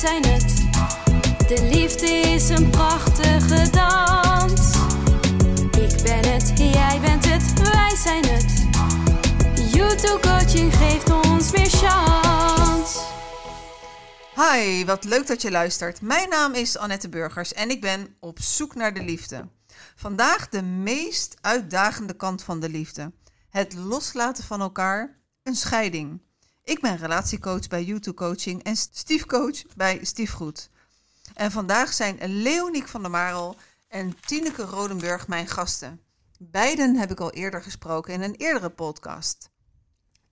zijn het. De liefde is een prachtige dans. Ik ben het, jij bent het, wij zijn het. YouTube coaching geeft ons meer chance. Hi, wat leuk dat je luistert. Mijn naam is Annette Burgers en ik ben op zoek naar de liefde. Vandaag de meest uitdagende kant van de liefde. Het loslaten van elkaar, een scheiding. Ik ben relatiecoach bij YouTube Coaching en stiefcoach bij Stiefgoed. En vandaag zijn Leoniek van der Marel en Tineke Rodenburg mijn gasten. Beiden heb ik al eerder gesproken in een eerdere podcast.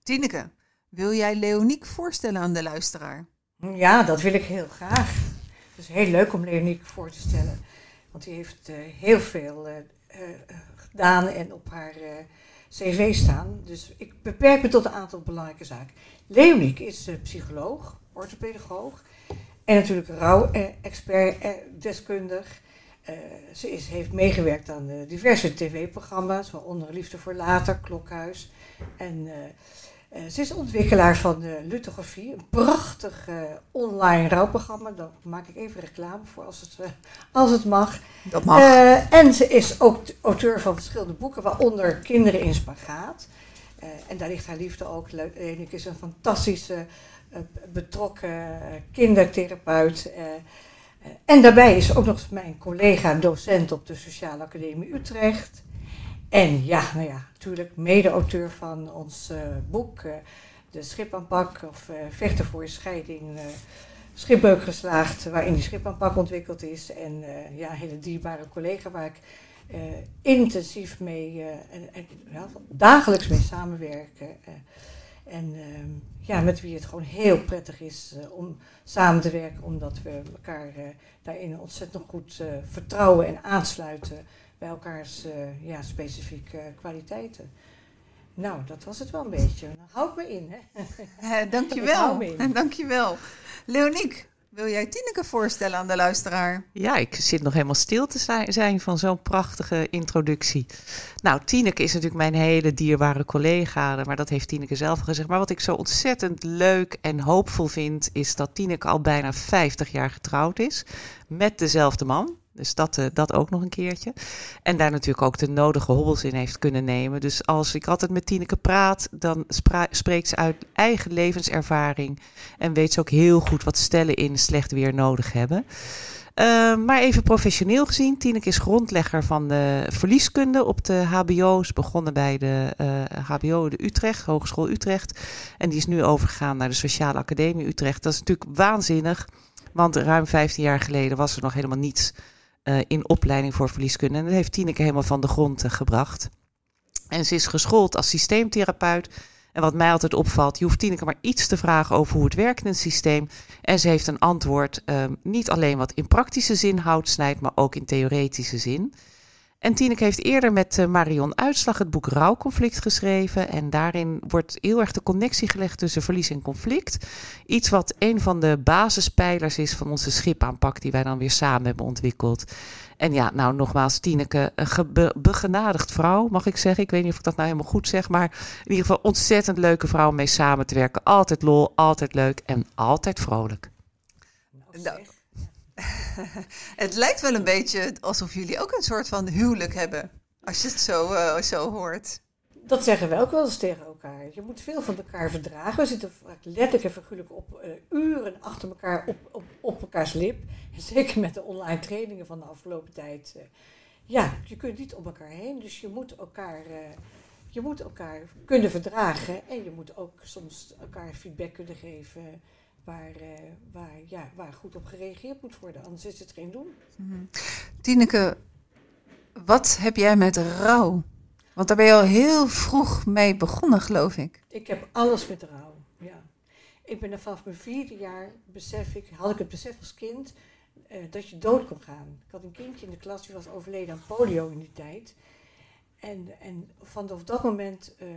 Tineke, wil jij Leoniek voorstellen aan de luisteraar? Ja, dat wil ik heel graag. Het is heel leuk om Leoniek voor te stellen. Want die heeft uh, heel veel uh, uh, gedaan en op haar cv staan. Dus ik beperk me tot een aantal belangrijke zaken. Leoniek is psycholoog, orthopedagoog en natuurlijk rouw-expert, deskundig. ze is, heeft meegewerkt aan diverse tv-programma's, waaronder Liefde voor Later, Klokhuis en ze is ontwikkelaar van de Lithografie, een prachtig uh, online rouwprogramma. Daar maak ik even reclame voor als het, uh, als het mag. Dat mag. en ze is ook auteur van verschillende boeken, waaronder Kinderen in Spagaat. en daar ligt haar liefde ook. Lenik is een fantastische, betrokken kindertherapeut. en daarbij is ook nog mijn collega docent op de Sociale Academie Utrecht. En ja, nou ja, natuurlijk mede-auteur van ons uh, boek, uh, De Schipaanpak of uh, Vechten voor je scheiding, Schipbeuk geslaagd, waarin die Schipaanpak ontwikkeld is. En ja, een hele dierbare collega waar ik intensief mee en, en dagelijks mee samenwerk. en ehm, ja, met wie het gewoon heel prettig is om samen te werken, omdat we elkaar daarin ontzettend goed vertrouwen en aansluiten bij elkaars uh, ja, specifieke kwaliteiten. Nou, dat was het wel een beetje. Dan hou ik me in, hè? Eh, dankjewel. In. Dankjewel. Leoniek, wil jij Tineke voorstellen aan de luisteraar? Ja, ik zit nog helemaal stil te zijn van zo'n prachtige introductie. Nou, Tineke is natuurlijk mijn hele dierbare collega, maar dat heeft Tineke zelf gezegd. Maar wat ik zo ontzettend leuk en hoopvol vind, is dat Tineke al bijna 50 jaar getrouwd is met dezelfde man. Dus dat, uh, dat ook nog een keertje. En daar natuurlijk ook de nodige hobbels in heeft kunnen nemen. Dus als ik altijd met Tineke praat, dan spreekt ze uit eigen levenservaring. En weet ze ook heel goed wat stellen in slecht weer nodig hebben. Uh, maar even professioneel gezien, Tineke is grondlegger van de verlieskunde op de HBO's. Begonnen bij de HBO de Utrecht, Hogeschool Utrecht. En die is nu overgegaan naar de Sociale Academie Utrecht. Dat is natuurlijk waanzinnig. Want ruim 15 jaar geleden was er nog helemaal niets uh, in opleiding voor verlieskunde. En dat heeft Tineke helemaal van de grond uh, gebracht. En ze is geschoold als systeemtherapeut. En wat mij altijd opvalt, je hoeft Tineke maar iets te vragen over hoe het werkt in het systeem. En ze heeft een antwoord, uh, niet alleen wat in praktische zin hout snijdt, maar ook in theoretische zin. En Tineke heeft eerder met uh, Marion Uitslag het boek Rouwconflict geschreven. En daarin wordt heel erg de connectie gelegd tussen verlies en conflict. Iets wat een van de basispijlers is van onze schipaanpak die wij dan weer samen hebben ontwikkeld. En ja, nou nogmaals, Tineke, een begenadigd vrouw, mag ik zeggen. Ik weet niet of ik dat nou helemaal goed zeg, maar in ieder geval ontzettend leuke vrouw om mee samen te werken. Altijd lol, altijd leuk en altijd vrolijk. Nou, het lijkt wel een beetje alsof jullie ook een soort van huwelijk hebben. Als je het zo, uh, zo hoort. Dat zeggen we ook wel eens tegen elkaar. Je moet veel van elkaar verdragen. We zitten vaak letterlijk en figuurlijk op uh, uren achter elkaar op, op, elkaars lip. En zeker met de online trainingen van de afgelopen tijd. Uh, ja, je kunt niet om elkaar heen. Dus je moet elkaar, je moet elkaar kunnen verdragen. En je moet ook soms elkaar feedback kunnen geven waar, uh, waar, ja, waar goed op gereageerd moet worden. Anders is het geen doen. Mm Tineke, wat heb jij met rouw? Want daar ben je al heel vroeg mee begonnen, geloof ik. Ik heb alles met rouw, ja. Ik ben er vanaf mijn vierde jaar, besef ik, had ik het besef als kind, uh, dat je dood kon gaan. Ik had een kindje in de klas, die was overleden aan polio in die tijd. En, en vanaf dat moment uh,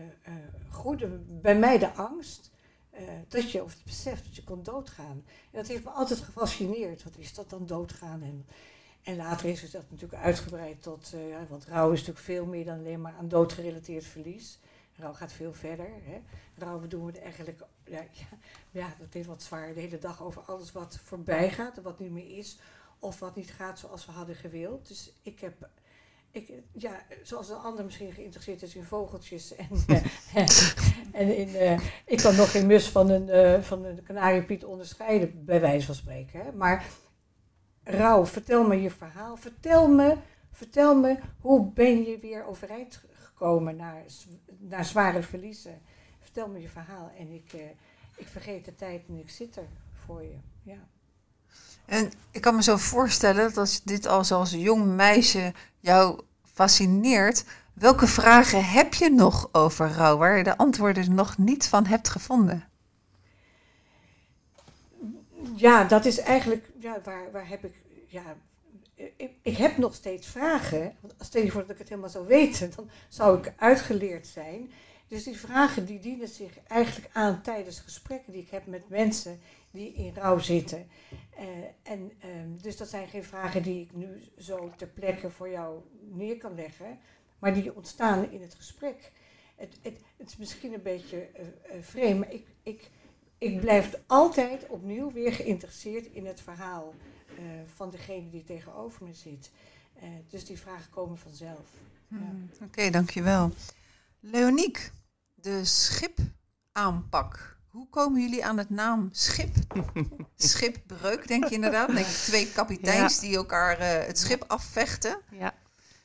groeide bij mij de angst uh, dat je, of het dat je kon doodgaan. En dat heeft me altijd gefascineerd. Wat is dat dan doodgaan? En, en later is het dat natuurlijk uitgebreid tot, uh, ja, want rouw is natuurlijk veel meer dan alleen maar aan doodgerelateerd verlies. Rouw gaat veel verder. Hè. Rouw doen we eigenlijk ja, ja, ja, dat is wat zwaar. De hele dag over alles wat voorbij gaat en wat niet meer is. Of wat niet gaat zoals we hadden gewild. Dus ik heb ik, ja, zoals een ander misschien geïnteresseerd is in vogeltjes. En, uh, en in, uh, ik kan nog geen mus van een, uh, van een kanariepiet onderscheiden, bij wijze van spreken. Hè. Maar Rauw, vertel me je verhaal. Vertel me, vertel me, hoe ben je weer overeind gekomen naar, naar zware verliezen? Vertel me je verhaal. En ik, ik vergeet de tijd en ik zit er voor je. Ja. En ik kan me zo voorstellen dat als dit al als jong meisje jou fascineert, welke vragen heb je nog over rouw waar je de antwoorden nog niet van hebt gevonden? Ja, dat is eigenlijk, ja, waar, waar heb ik, ja, ik, ik heb nog steeds vragen. Want stel je voor dat ik het helemaal zou weten, dan zou ik uitgeleerd zijn. Dus die vragen die dienen zich eigenlijk aan tijdens gesprekken die ik heb met mensen die in rouw zitten. Uh, en, um, dus dat zijn geen vragen die ik nu zo ter plekke voor jou neer kan leggen, maar die ontstaan in het gesprek. Het, het, het is misschien een beetje uh, uh, vreemd, maar ik, ik, ik blijf altijd opnieuw weer geïnteresseerd in het verhaal van degene die tegenover me zit. dus die vragen komen vanzelf. Hmm, ja. Oké, okay, dankjewel. Leoniek, de schipaanpak. Hoe komen jullie aan het naam schip? Schipbreuk, denk je inderdaad? Denk ik, twee kapiteins ja. die elkaar uh, het schip afvechten. Ja.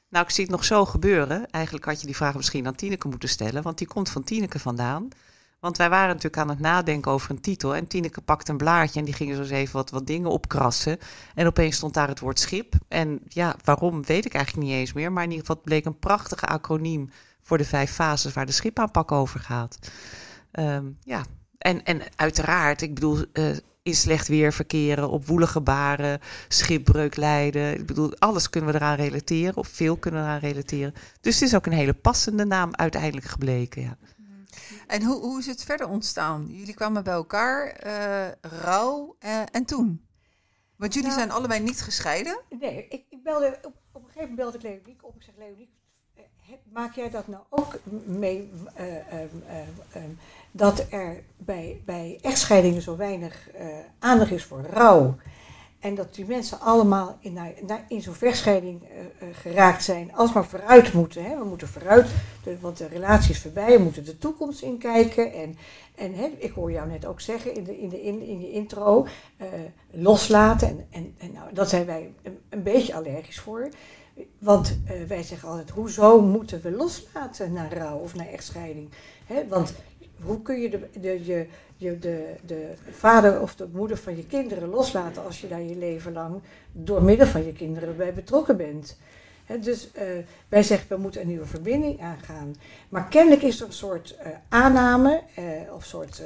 Nou, ik zie het nog zo gebeuren. Eigenlijk had je die vraag misschien aan Tineke moeten stellen, want die komt van Tineke vandaan. Want wij waren natuurlijk aan het nadenken over een titel. En Tineke pakte een blaadje en die ging zo eens even wat, wat dingen opkrassen. En opeens stond daar het woord schip. En ja, waarom weet ik eigenlijk niet eens meer. Maar in ieder geval bleek een prachtige acroniem voor de vijf fases waar de schipaanpak over gaat. Um, ja, en, en uiteraard, ik bedoel, uh, in slecht weer verkeren, op woelige baren, schipbreuk lijden. Ik bedoel, alles kunnen we eraan relateren, of veel kunnen we eraan relateren. Dus het is ook een hele passende naam uiteindelijk gebleken. Ja. En hoe, hoe is het verder ontstaan? Jullie kwamen bij elkaar, uh, rouw uh, en toen? Want jullie nou, zijn allebei niet gescheiden? Nee, ik, ik belde, op, op een gegeven moment belde ik Leoniek op. Ik zeg, Leoniek, maak jij dat nou ook mee? Uh, dat er bij, bij echtscheidingen zo weinig uh, aandacht is voor rouw. En dat die mensen allemaal in, in zo'n vechtscheiding uh, uh, geraakt zijn, alsmaar vooruit moeten. Hè. We moeten vooruit, want de relatie is voorbij, we moeten de toekomst inkijken. En, en hè, ik hoor jou net ook zeggen in, de, in, de, in, in je intro, loslaten. En, en, nou, dat zijn wij een, een beetje allergisch voor. Want wij zeggen altijd, hoezo moeten we loslaten naar rouw of naar echtscheiding? Hè, want hoe kun je de, de, je, je, de, de vader of de moeder van je kinderen loslaten als je daar je leven lang door middel van je kinderen bij betrokken bent? Dus uh, wij zeggen we moeten een nieuwe verbinding aangaan. Maar kennelijk is er een soort uh, aanname uh, of soort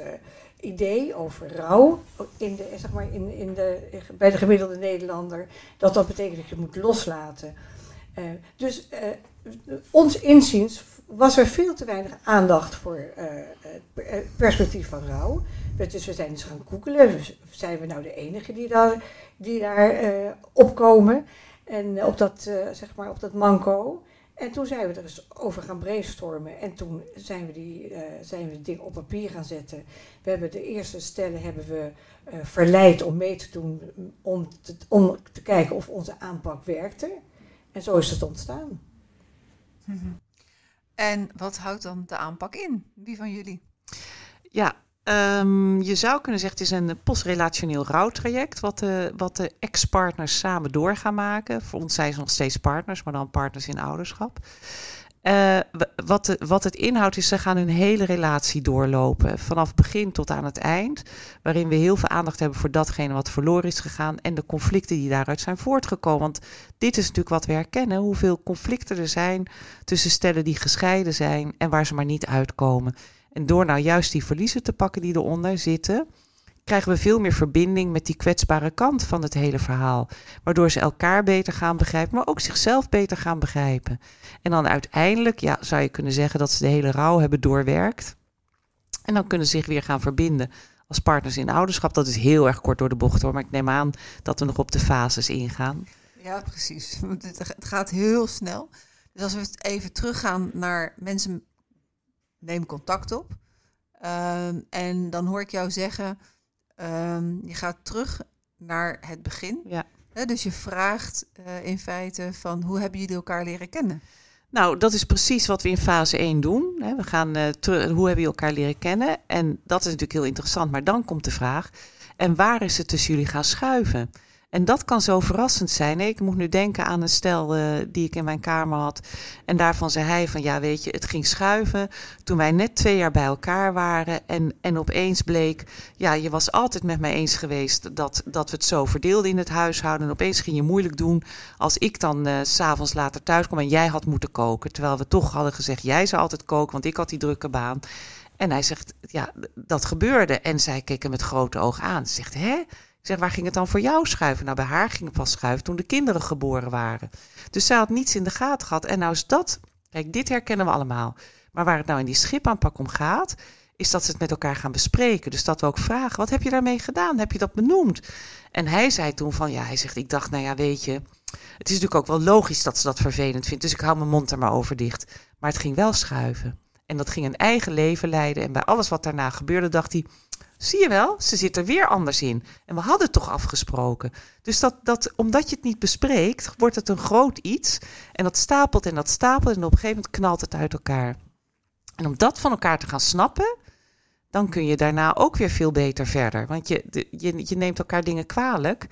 idee over rouw in de, zeg maar in, in de, bij de gemiddelde Nederlander. Dat dat betekent dat je moet loslaten. dus ons inziens was er veel te weinig aandacht voor het perspectief van rouw. Dus we zijn eens gaan googelen. Zijn we nou de enige die daar, die daar opkomen? En op dat, zeg maar op dat manco. En toen zijn we er eens over gaan brainstormen. En toen zijn we, die, zijn we het ding op papier gaan zetten. We hebben de eerste stellen hebben we verleid om mee te doen. Om te, om te kijken of onze aanpak werkte. En zo is het ontstaan. Mm. En wat houdt dan de aanpak in? Wie van jullie? Ja, um, je zou kunnen zeggen, het is een postrelationeel rouwtraject, wat de, wat de ex-partners samen door gaan maken. Voor ons zijn ze nog steeds partners, maar dan partners in ouderschap. Uh, wat, wat het inhoudt is, ze gaan hun hele relatie doorlopen. Vanaf begin tot aan het eind. Waarin we heel veel aandacht hebben voor datgene wat verloren is gegaan. En de conflicten die daaruit zijn voortgekomen. Want dit is natuurlijk wat we herkennen. Hoeveel conflicten er zijn tussen stellen die gescheiden zijn. En waar ze maar niet uitkomen. En door nou juist die verliezen te pakken die eronder zitten krijgen we veel meer verbinding met die kwetsbare kant van het hele verhaal. Waardoor ze elkaar beter gaan begrijpen, maar ook zichzelf beter gaan begrijpen. En dan uiteindelijk ja, zou je kunnen zeggen dat ze de hele rouw hebben doorwerkt. En dan kunnen ze zich weer gaan verbinden als partners in ouderschap. Dat is heel erg kort door de bocht hoor, maar ik neem aan dat we nog op de fases ingaan. Ja, precies. Het gaat heel snel. Dus als we even teruggaan naar mensen nemen contact op. Ehm, en dan hoor ik jou zeggen, ehm, je gaat terug naar het begin. Ja. Dus je vraagt eh, in feite van hoe hebben jullie elkaar leren kennen? Nou, dat is precies wat we in fase 1 doen. hè. We gaan terug, hoe hebben jullie elkaar leren kennen? En dat is natuurlijk heel interessant. Maar dan komt de vraag, en waar is het tussen jullie gaan schuiven? En dat kan zo verrassend zijn. Ik moet nu denken aan een stel eh, die ik in mijn kamer had. En daarvan zei hij van, ja weet je, het ging schuiven toen wij net twee jaar bij elkaar waren. En, en opeens bleek, ja, je was altijd met mij eens geweest dat, dat we het zo verdeelden in het huishouden. En opeens ging je moeilijk doen als ik dan eh, s s'avonds later thuis kwam en jij had moeten koken. Terwijl we toch hadden gezegd, jij zou altijd koken, want ik had die drukke baan. En hij zegt, ja, dat gebeurde. En zij keek hem met grote ogen aan. Ze zegt, hè? Zeg, waar ging het dan voor jou schuiven? Nou, bij haar ging het pas schuiven toen de kinderen geboren waren. Dus zij had niets in de gaten gehad. En nou is dat, kijk, dit herkennen we allemaal. Maar waar het nou in die schipaanpak om gaat, is dat ze het met elkaar gaan bespreken. Dus dat we ook vragen, wat heb je daarmee gedaan? Heb je dat benoemd? En hij zei toen van, ja, hij zegt, ik dacht, nou ja, weet je, het is natuurlijk ook wel logisch dat ze dat vervelend vindt. Dus ik hou mijn mond er maar over dicht. Maar het ging wel schuiven. En dat ging een eigen leven leiden. En bij alles wat daarna gebeurde, dacht hij, zie je wel, ze zit er weer anders in. En we hadden het toch afgesproken. Dus dat, dat, omdat je het niet bespreekt, wordt het een groot iets. En dat stapelt en dat stapelt en op een gegeven moment knalt het uit elkaar. En om dat van elkaar te gaan snappen, dan kun je daarna ook weer veel beter verder. Want je, je, je neemt elkaar dingen kwalijk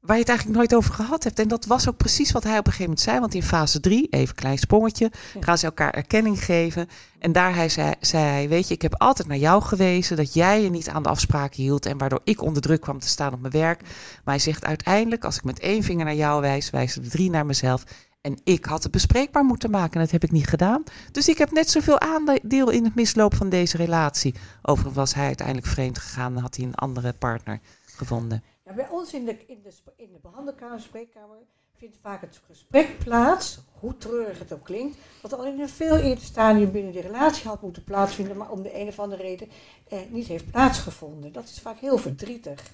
waar je het eigenlijk nooit over gehad hebt. En dat was ook precies wat hij op een gegeven moment zei. Want in fase 3, even klein sprongetje, gaan ze elkaar erkenning geven. En daar hij zei, zei hij, weet je, ik heb altijd naar jou gewezen dat jij je niet aan de afspraken hield en waardoor ik onder druk kwam te staan op mijn werk. Maar hij zegt uiteindelijk, als ik met één vinger naar jou wijs, wijzen de drie naar mezelf. En ik had het bespreekbaar moeten maken en dat heb ik niet gedaan. Dus ik heb net zoveel aandeel in het misloop van deze relatie. Overigens was hij uiteindelijk vreemd gegaan en had hij een andere partner gevonden. Bij ons in de, in de, in de behandelkamer, spreekkamer, vindt vaak het gesprek plaats, hoe treurig het ook klinkt, dat al in een veel eerder stadium binnen die relatie had moeten plaatsvinden, maar om de een of andere reden eh, niet heeft plaatsgevonden. Dat is vaak heel verdrietig.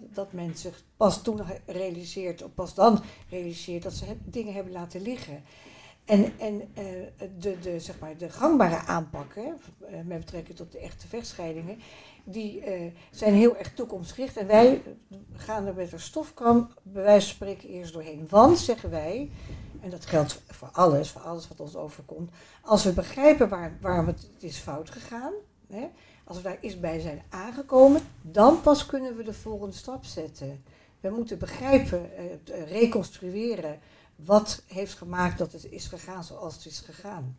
Dat men zich pas toen realiseert, of pas dan realiseert dat ze dingen hebben laten liggen. En, en eh, de, de, zeg maar, de gangbare aanpakken, met betrekking tot de echte vechtscheidingen, die eh, zijn heel erg toekomstgericht. En wij gaan er met een stofkam, bij wijze van spreken, eerst doorheen. Want, zeggen wij, en dat geldt voor alles, voor alles wat ons overkomt, als we begrijpen waar, waarom het is fout gegaan, hè, als we daar eerst bij zijn aangekomen, dan pas kunnen we de volgende stap zetten. We moeten begrijpen, eh, reconstrueren wat heeft gemaakt dat het is gegaan zoals het is gegaan.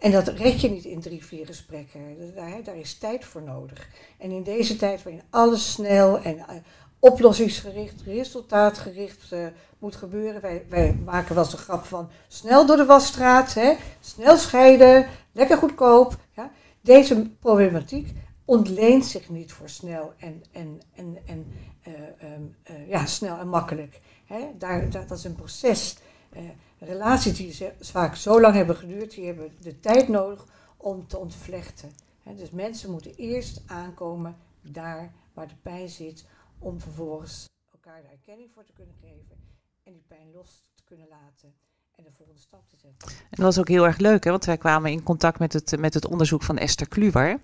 En dat red je niet in drie, vier gesprekken. Daar, daar is tijd voor nodig. En in deze tijd waarin alles snel en eh, oplossingsgericht, resultaatgericht eh, moet gebeuren. Wij, wij maken wel eens een grap van snel door de wasstraat, hè, snel scheiden, lekker goedkoop. Ja. Deze problematiek ontleent zich niet voor snel en, en, en, en eh, ehm, eh, ja, snel en makkelijk. Hè. Daar, dat is een proces. Relaties die vaak zo lang hebben geduurd, die hebben de tijd nodig om te ontvlechten. Dus mensen moeten eerst aankomen daar waar de pijn zit, om vervolgens elkaar de erkenning voor te kunnen geven en die pijn los te kunnen laten en de volgende stap te zetten. En dat was ook heel erg leuk, hè? want wij kwamen in contact met het, met het onderzoek van Esther Kluwer.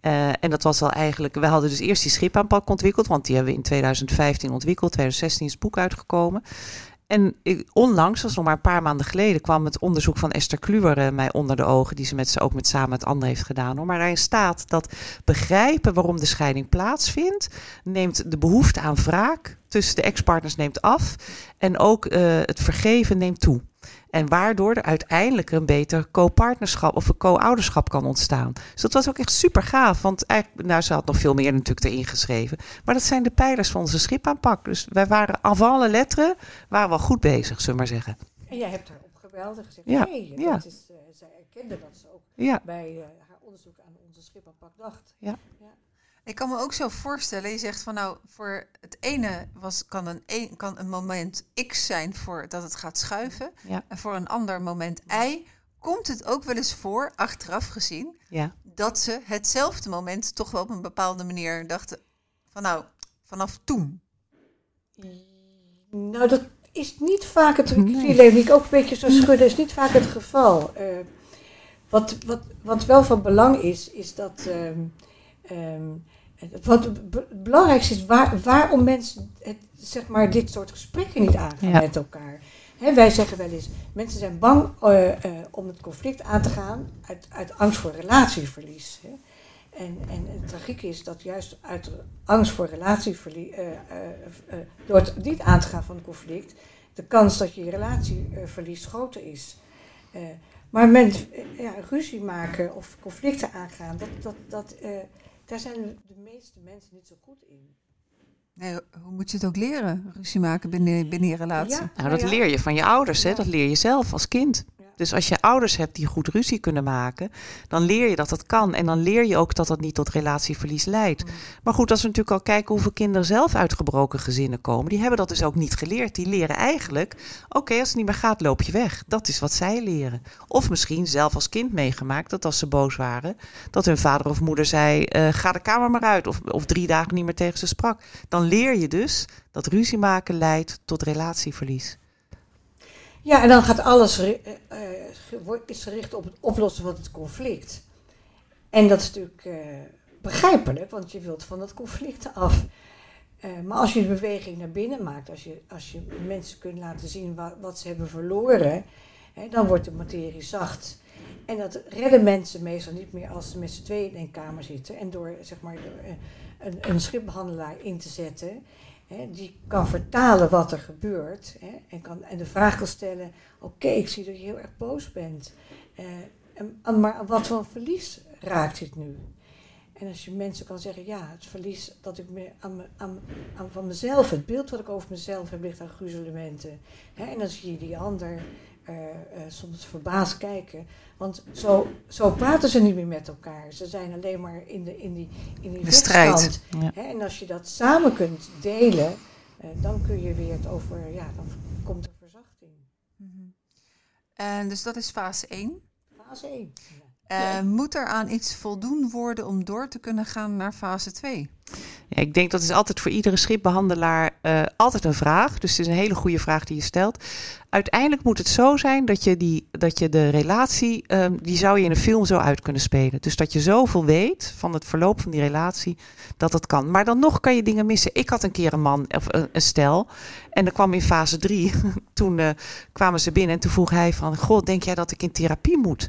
Eh, en dat was al eigenlijk, we hadden dus eerst die schipaanpak ontwikkeld, want die hebben we in 2015 ontwikkeld, 2016 is het boek uitgekomen. En onlangs, dat is nog maar een paar maanden geleden, kwam het onderzoek van Esther Kluwer eh, mij onder de ogen, die ze met ze ook met samen met anderen heeft gedaan. Maar daarin staat dat begrijpen waarom de scheiding plaatsvindt, neemt de behoefte aan wraak tussen de ex-partners neemt af en ook eh, het vergeven neemt toe. En waardoor er uiteindelijk een beter co-partnerschap of een co-ouderschap kan ontstaan. Dus dat was ook echt super gaaf. Want eigenlijk, nou, ze had nog veel meer natuurlijk erin geschreven. Maar dat zijn de pijlers van onze schipaanpak. Dus wij waren avant alle letteren, waren wel goed bezig, zullen we maar zeggen. En jij hebt haar opgebeld en gezegd, Ja, nee, ja. dat is, eh, zij erkende dat ze ook Ja, bij eh, haar onderzoek aan onze schipaanpak dacht. Ik kan me ook zo voorstellen, je zegt van nou, voor het ene was, kan, een, een- kan een moment X zijn voor dat het gaat schuiven. Ja. En voor een ander moment Y komt het ook wel eens voor, achteraf gezien, ja. dat ze hetzelfde moment toch wel op een bepaalde manier dachten van nou, vanaf toen. Nou, dat is niet vaak het. Ik Nee. Leonie ook een beetje zo schudden, is niet vaak het geval. Eh, wat, wat, wat wel van belang is, is dat. ehm, ehm, wat het belangrijkste is waar, waarom mensen het, zeg maar, dit soort gesprekken niet aangaan Ja. met elkaar. Wij zeggen wel eens, mensen zijn bang eh, eh, om het conflict aan te gaan uit, uit angst voor relatieverlies. En, en het tragiek is dat juist uit angst voor relatieverlies, eh, door het niet aan te gaan van het conflict, de kans dat je je relatie verliest groter is. Maar men, eh, ja, ruzie maken of conflicten aangaan, dat, dat, dat, daar zijn de meeste mensen niet zo goed in. Nee, hoe moet je het ook leren? Ruzie maken binnen, binnen je relatie. Ja, Nou, dat leer je van je ouders, hè? Dat leer je zelf als kind. Dus als je ouders hebt die goed ruzie kunnen maken, dan leer je dat dat kan. En dan leer je ook dat dat niet tot relatieverlies leidt. Mm. Maar goed, als we natuurlijk al kijken hoeveel kinderen zelf uit gebroken gezinnen komen, die hebben dat dus ook niet geleerd. Die leren eigenlijk, oké, als het niet meer gaat, loop je weg. Dat is wat zij leren. Of misschien zelf als kind meegemaakt dat als ze boos waren, dat hun vader of moeder zei, eh, ga de kamer maar uit. Of, of drie dagen niet meer tegen ze sprak. Dan leer je dus dat ruzie maken leidt tot relatieverlies. Ja, en dan gaat alles eh, eh, is gericht op het oplossen van het conflict. En dat is natuurlijk eh, begrijpelijk, want je wilt van dat conflict af. Maar als je de beweging naar binnen maakt, als je, als je mensen kunt laten zien wa- wat ze hebben verloren, hè, dan wordt de materie zacht. En dat redden mensen meestal niet meer als ze met z'n tweeën in één kamer zitten. En door, zeg maar, een, een schipbehandelaar in te zetten, hè, die kan vertalen wat er gebeurt. Hè, en, kan, en de vraag kan stellen, oké, ik zie dat je heel erg boos bent. Eh, en, maar wat voor verlies raakt dit nu? En als je mensen kan zeggen, ja, het verlies dat ik me aan, me- aan, aan van mezelf, het beeld wat ik over mezelf heb, ligt aan gruzelementen. Hè, en dan zie je die ander eh, eh, soms verbaasd kijken. Want zo, zo praten ze niet meer met elkaar. Ze zijn alleen maar in, de, in die, in die De strijd. Ja. Hè, en als je dat samen kunt delen, eh, dan kun je weer het over, ja, dan komt er verzachting. Mhm. En dus dat is fase 1. Fase 1. Eh, Moet er aan iets voldoen worden om door te kunnen gaan naar fase 2? Ja, ik denk dat is altijd voor iedere schipbehandelaar eh, altijd een vraag. Dus het is een hele goede vraag die je stelt. Uiteindelijk moet het zo zijn dat je, die, dat je de relatie, ehm, die zou je in een film zo uit kunnen spelen. Dus dat je zoveel weet van het verloop van die relatie, dat dat kan. Maar dan nog kan je dingen missen. Ik had een keer een man, of een, stel, en dan kwam in fase drie, toen eh, kwamen ze binnen en toen vroeg hij van, god, denk jij dat ik in therapie moet?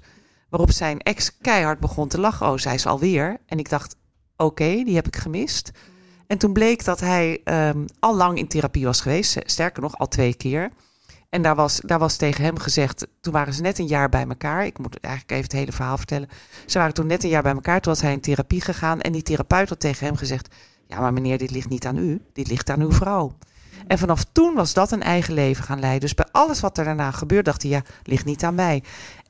Waarop zijn ex keihard begon te lachen. Oh, zij is alweer. En ik dacht, oké, die heb ik gemist. En toen bleek dat hij ehm, al lang in therapie was geweest. Sterker nog, al twee keer. En daar was, daar was tegen hem gezegd, toen waren ze net een jaar bij elkaar. Ik moet eigenlijk even het hele verhaal vertellen. Ze waren toen net een jaar bij elkaar, toen was hij in therapie gegaan. En die therapeut had tegen hem gezegd, ja maar meneer, dit ligt niet aan u, dit ligt aan uw vrouw. En vanaf toen was dat een eigen leven gaan leiden. Dus bij alles wat er daarna gebeurde, dacht hij, ja, ligt niet aan mij.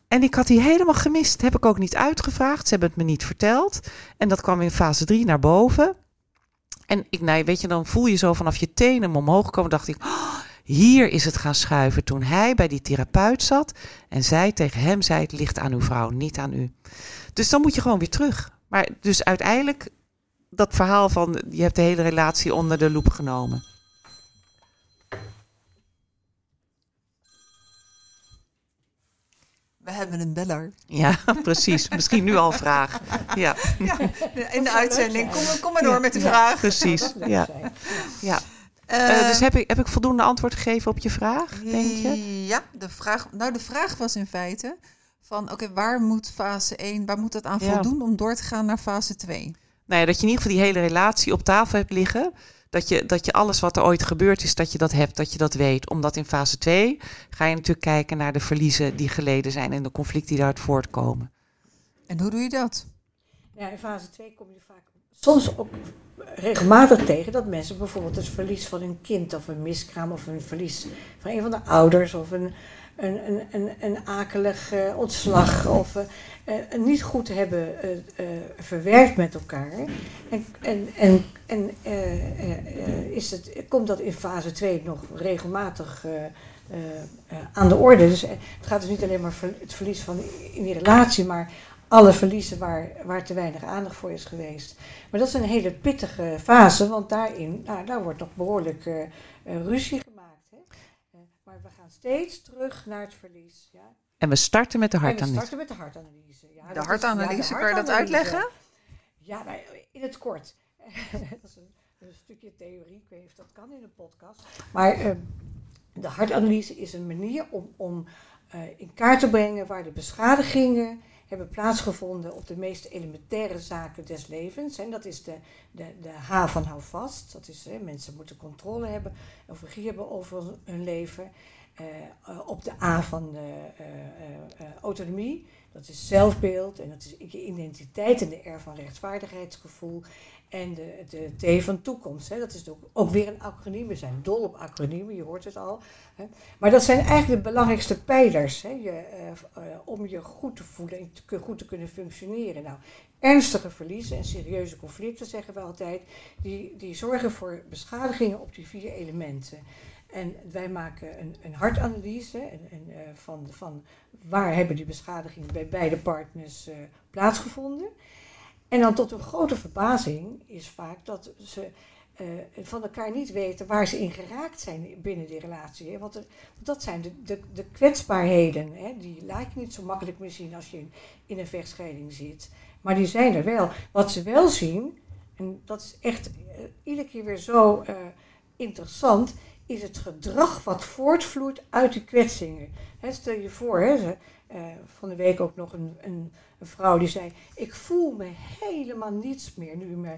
En ik had die helemaal gemist. Heb ik ook niet uitgevraagd. Ze hebben het me niet verteld. En dat kwam in fase 3 naar boven. En ik, nou, weet je, dan voel je zo vanaf je tenen omhoog komen. Dacht ik, oh, hier is het gaan schuiven. Toen hij bij die therapeut zat en zij tegen hem zei: Het ligt aan uw vrouw, niet aan u. Dus dan moet je gewoon weer terug. Maar dus uiteindelijk, dat verhaal van je hebt de hele relatie onder de loep genomen. We hebben een beller. Ja, precies. Misschien nu al een vraag. Ja, Ja, in de uitzending. Kom, kom maar door Ja, met de ja. vraag. precies. Ja, ja. Eh, Eh, dus heb ik, heb ik voldoende antwoord gegeven op je vraag, denk je? Ja, de vraag, nou de vraag was in feite van oké, waar moet fase 1, waar moet dat aan Ja. voldoen om door te gaan naar fase 2? Nou ja, dat je in ieder geval die hele relatie op tafel hebt liggen. Dat je, dat je alles wat er ooit gebeurd is, dat je dat hebt, dat je dat weet. Omdat in fase 2 ga je natuurlijk kijken naar de verliezen die geleden zijn en de conflicten die daaruit voortkomen. En hoe doe je dat? Ja, in fase 2 kom je vaak soms ook regelmatig tegen dat mensen bijvoorbeeld het verlies van een kind of een miskraam of een verlies van een van de ouders of een, een, een, akelig eh, ontslag of eh, eh, niet goed hebben verwerkt met elkaar. En, en, en, en is het, komt dat in fase 2 nog regelmatig aan de orde. Dus het gaat dus niet alleen maar het verlies van in die relatie, maar alle verliezen waar, waar te weinig aandacht voor is geweest. Maar dat is een hele pittige fase, want daarin nou, daar wordt nog behoorlijk eh, eh, ruzie maar we gaan steeds terug naar het verlies. Ja? En we starten met de En we hartanalyse. starten met de hartanalyse. Ja, De hartanalyse, ja, de kan je dat uitleggen? Ja, nou, in het kort. dat is een, een stukje theorie, ik weet niet of dat kan in een podcast. Maar eh, de hartanalyse is een manier om, om eh, in kaart te brengen waar de beschadigingen hebben plaatsgevonden op de meest elementaire zaken des levens. En dat is de, de, de H van hou vast. Dat is, hè, mensen moeten controle hebben, of regie hebben over hun leven. Eh, eh, op de A van eh, autonomie. Dat is zelfbeeld en dat is je identiteit en de R van rechtvaardigheidsgevoel. En de, de T van toekomst. Hè. Dat is ook, ook weer een acroniem. We zijn dol op acroniemen, je hoort het al. Hè. Maar dat zijn eigenlijk de belangrijkste pijlers hè, je, eh, eh, om je goed te voelen en goed te kunnen functioneren. Nou, ernstige verliezen en serieuze conflicten, zeggen we altijd, die, die zorgen voor beschadigingen op die vier elementen. En wij maken een, een hartanalyse en, en, eh, van, van waar hebben die beschadigingen bij beide partners plaatsgevonden. En dan tot hun grote verbazing is vaak dat ze eh, van elkaar niet weten waar ze in geraakt zijn binnen die relatie. hè. Want, want dat zijn de, de, de kwetsbaarheden. Hè. Die laat je niet zo makkelijk meer zien als je in, in een vechtscheiding zit. Maar die zijn er wel. Wat ze wel zien, en dat is echt eh, iedere keer weer zo eh, interessant, is het gedrag wat voortvloeit uit die kwetsingen. Hè, stel je voor, hè, ze, eh, van de week ook nog een, een, een vrouw die zei: Ik voel me helemaal niets meer nu me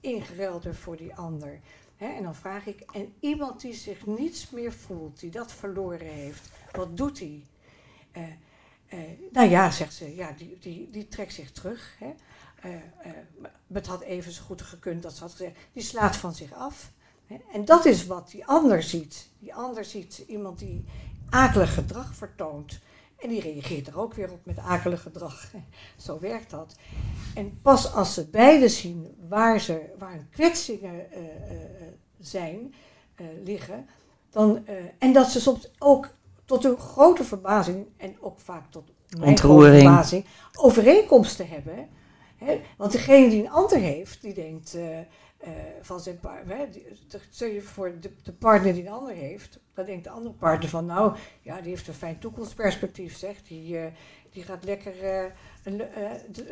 ingeruild voor die ander. En dan vraag ik: En iemand die zich niets meer voelt, die dat verloren heeft, wat doet hij? Eh, eh, nou ja, zegt ze, ja, die, die, die trekt zich terug. Hè. Het had even zo goed gekund dat ze had gezegd: Die slaat van zich af. En dat is wat die ander ziet. Die ander ziet iemand die akelig gedrag vertoont. En die reageert er ook weer op met akelig gedrag. Zo werkt dat. En pas als ze beide zien waar, ze, waar hun kwetsingen eh, eh, eh, zijn, eh, liggen, dan, en dat ze soms ook tot hun grote verbazing, en ook vaak tot mijn grote verbazing, overeenkomsten hebben. Hè? Want degene die een ander heeft, die denkt eh, van zijn partner, stel je voor de, de partner die een ander heeft, dan denkt de andere partner van, nou, ja, die heeft een fijn toekomstperspectief, zeg. Die, eh, die gaat lekker eh, een,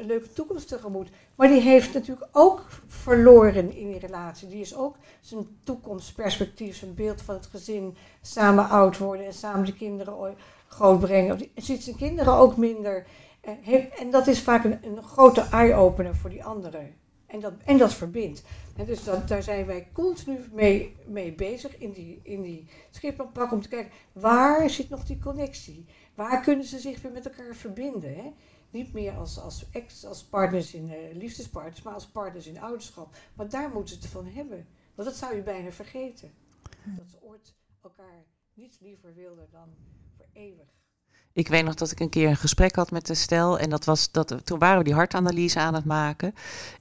leuke toekomst tegemoet. Maar die heeft natuurlijk ook verloren in die relatie. Die is ook zijn toekomstperspectief, zijn beeld van het gezin, samen oud worden en samen de kinderen grootbrengen. Die ziet zijn kinderen ook minder. Heeft- En dat is vaak een, een grote eye-opener voor die anderen. En dat, en dat verbindt. En dus dat, daar zijn wij continu mee, mee bezig in die, in die schippenpak om te kijken waar zit nog die connectie? Waar kunnen ze zich weer met elkaar verbinden? Hè? Niet meer als, als ex, als partners in eh, liefdespartners, maar als partners in ouderschap. Maar daar moeten ze het van hebben. Want dat zou je bijna vergeten. Dat ze ooit elkaar niets liever wilden dan voor eeuwig. Ik weet nog dat ik een keer een gesprek had met de stel. En dat was dat, toen waren we die hartanalyse aan het maken.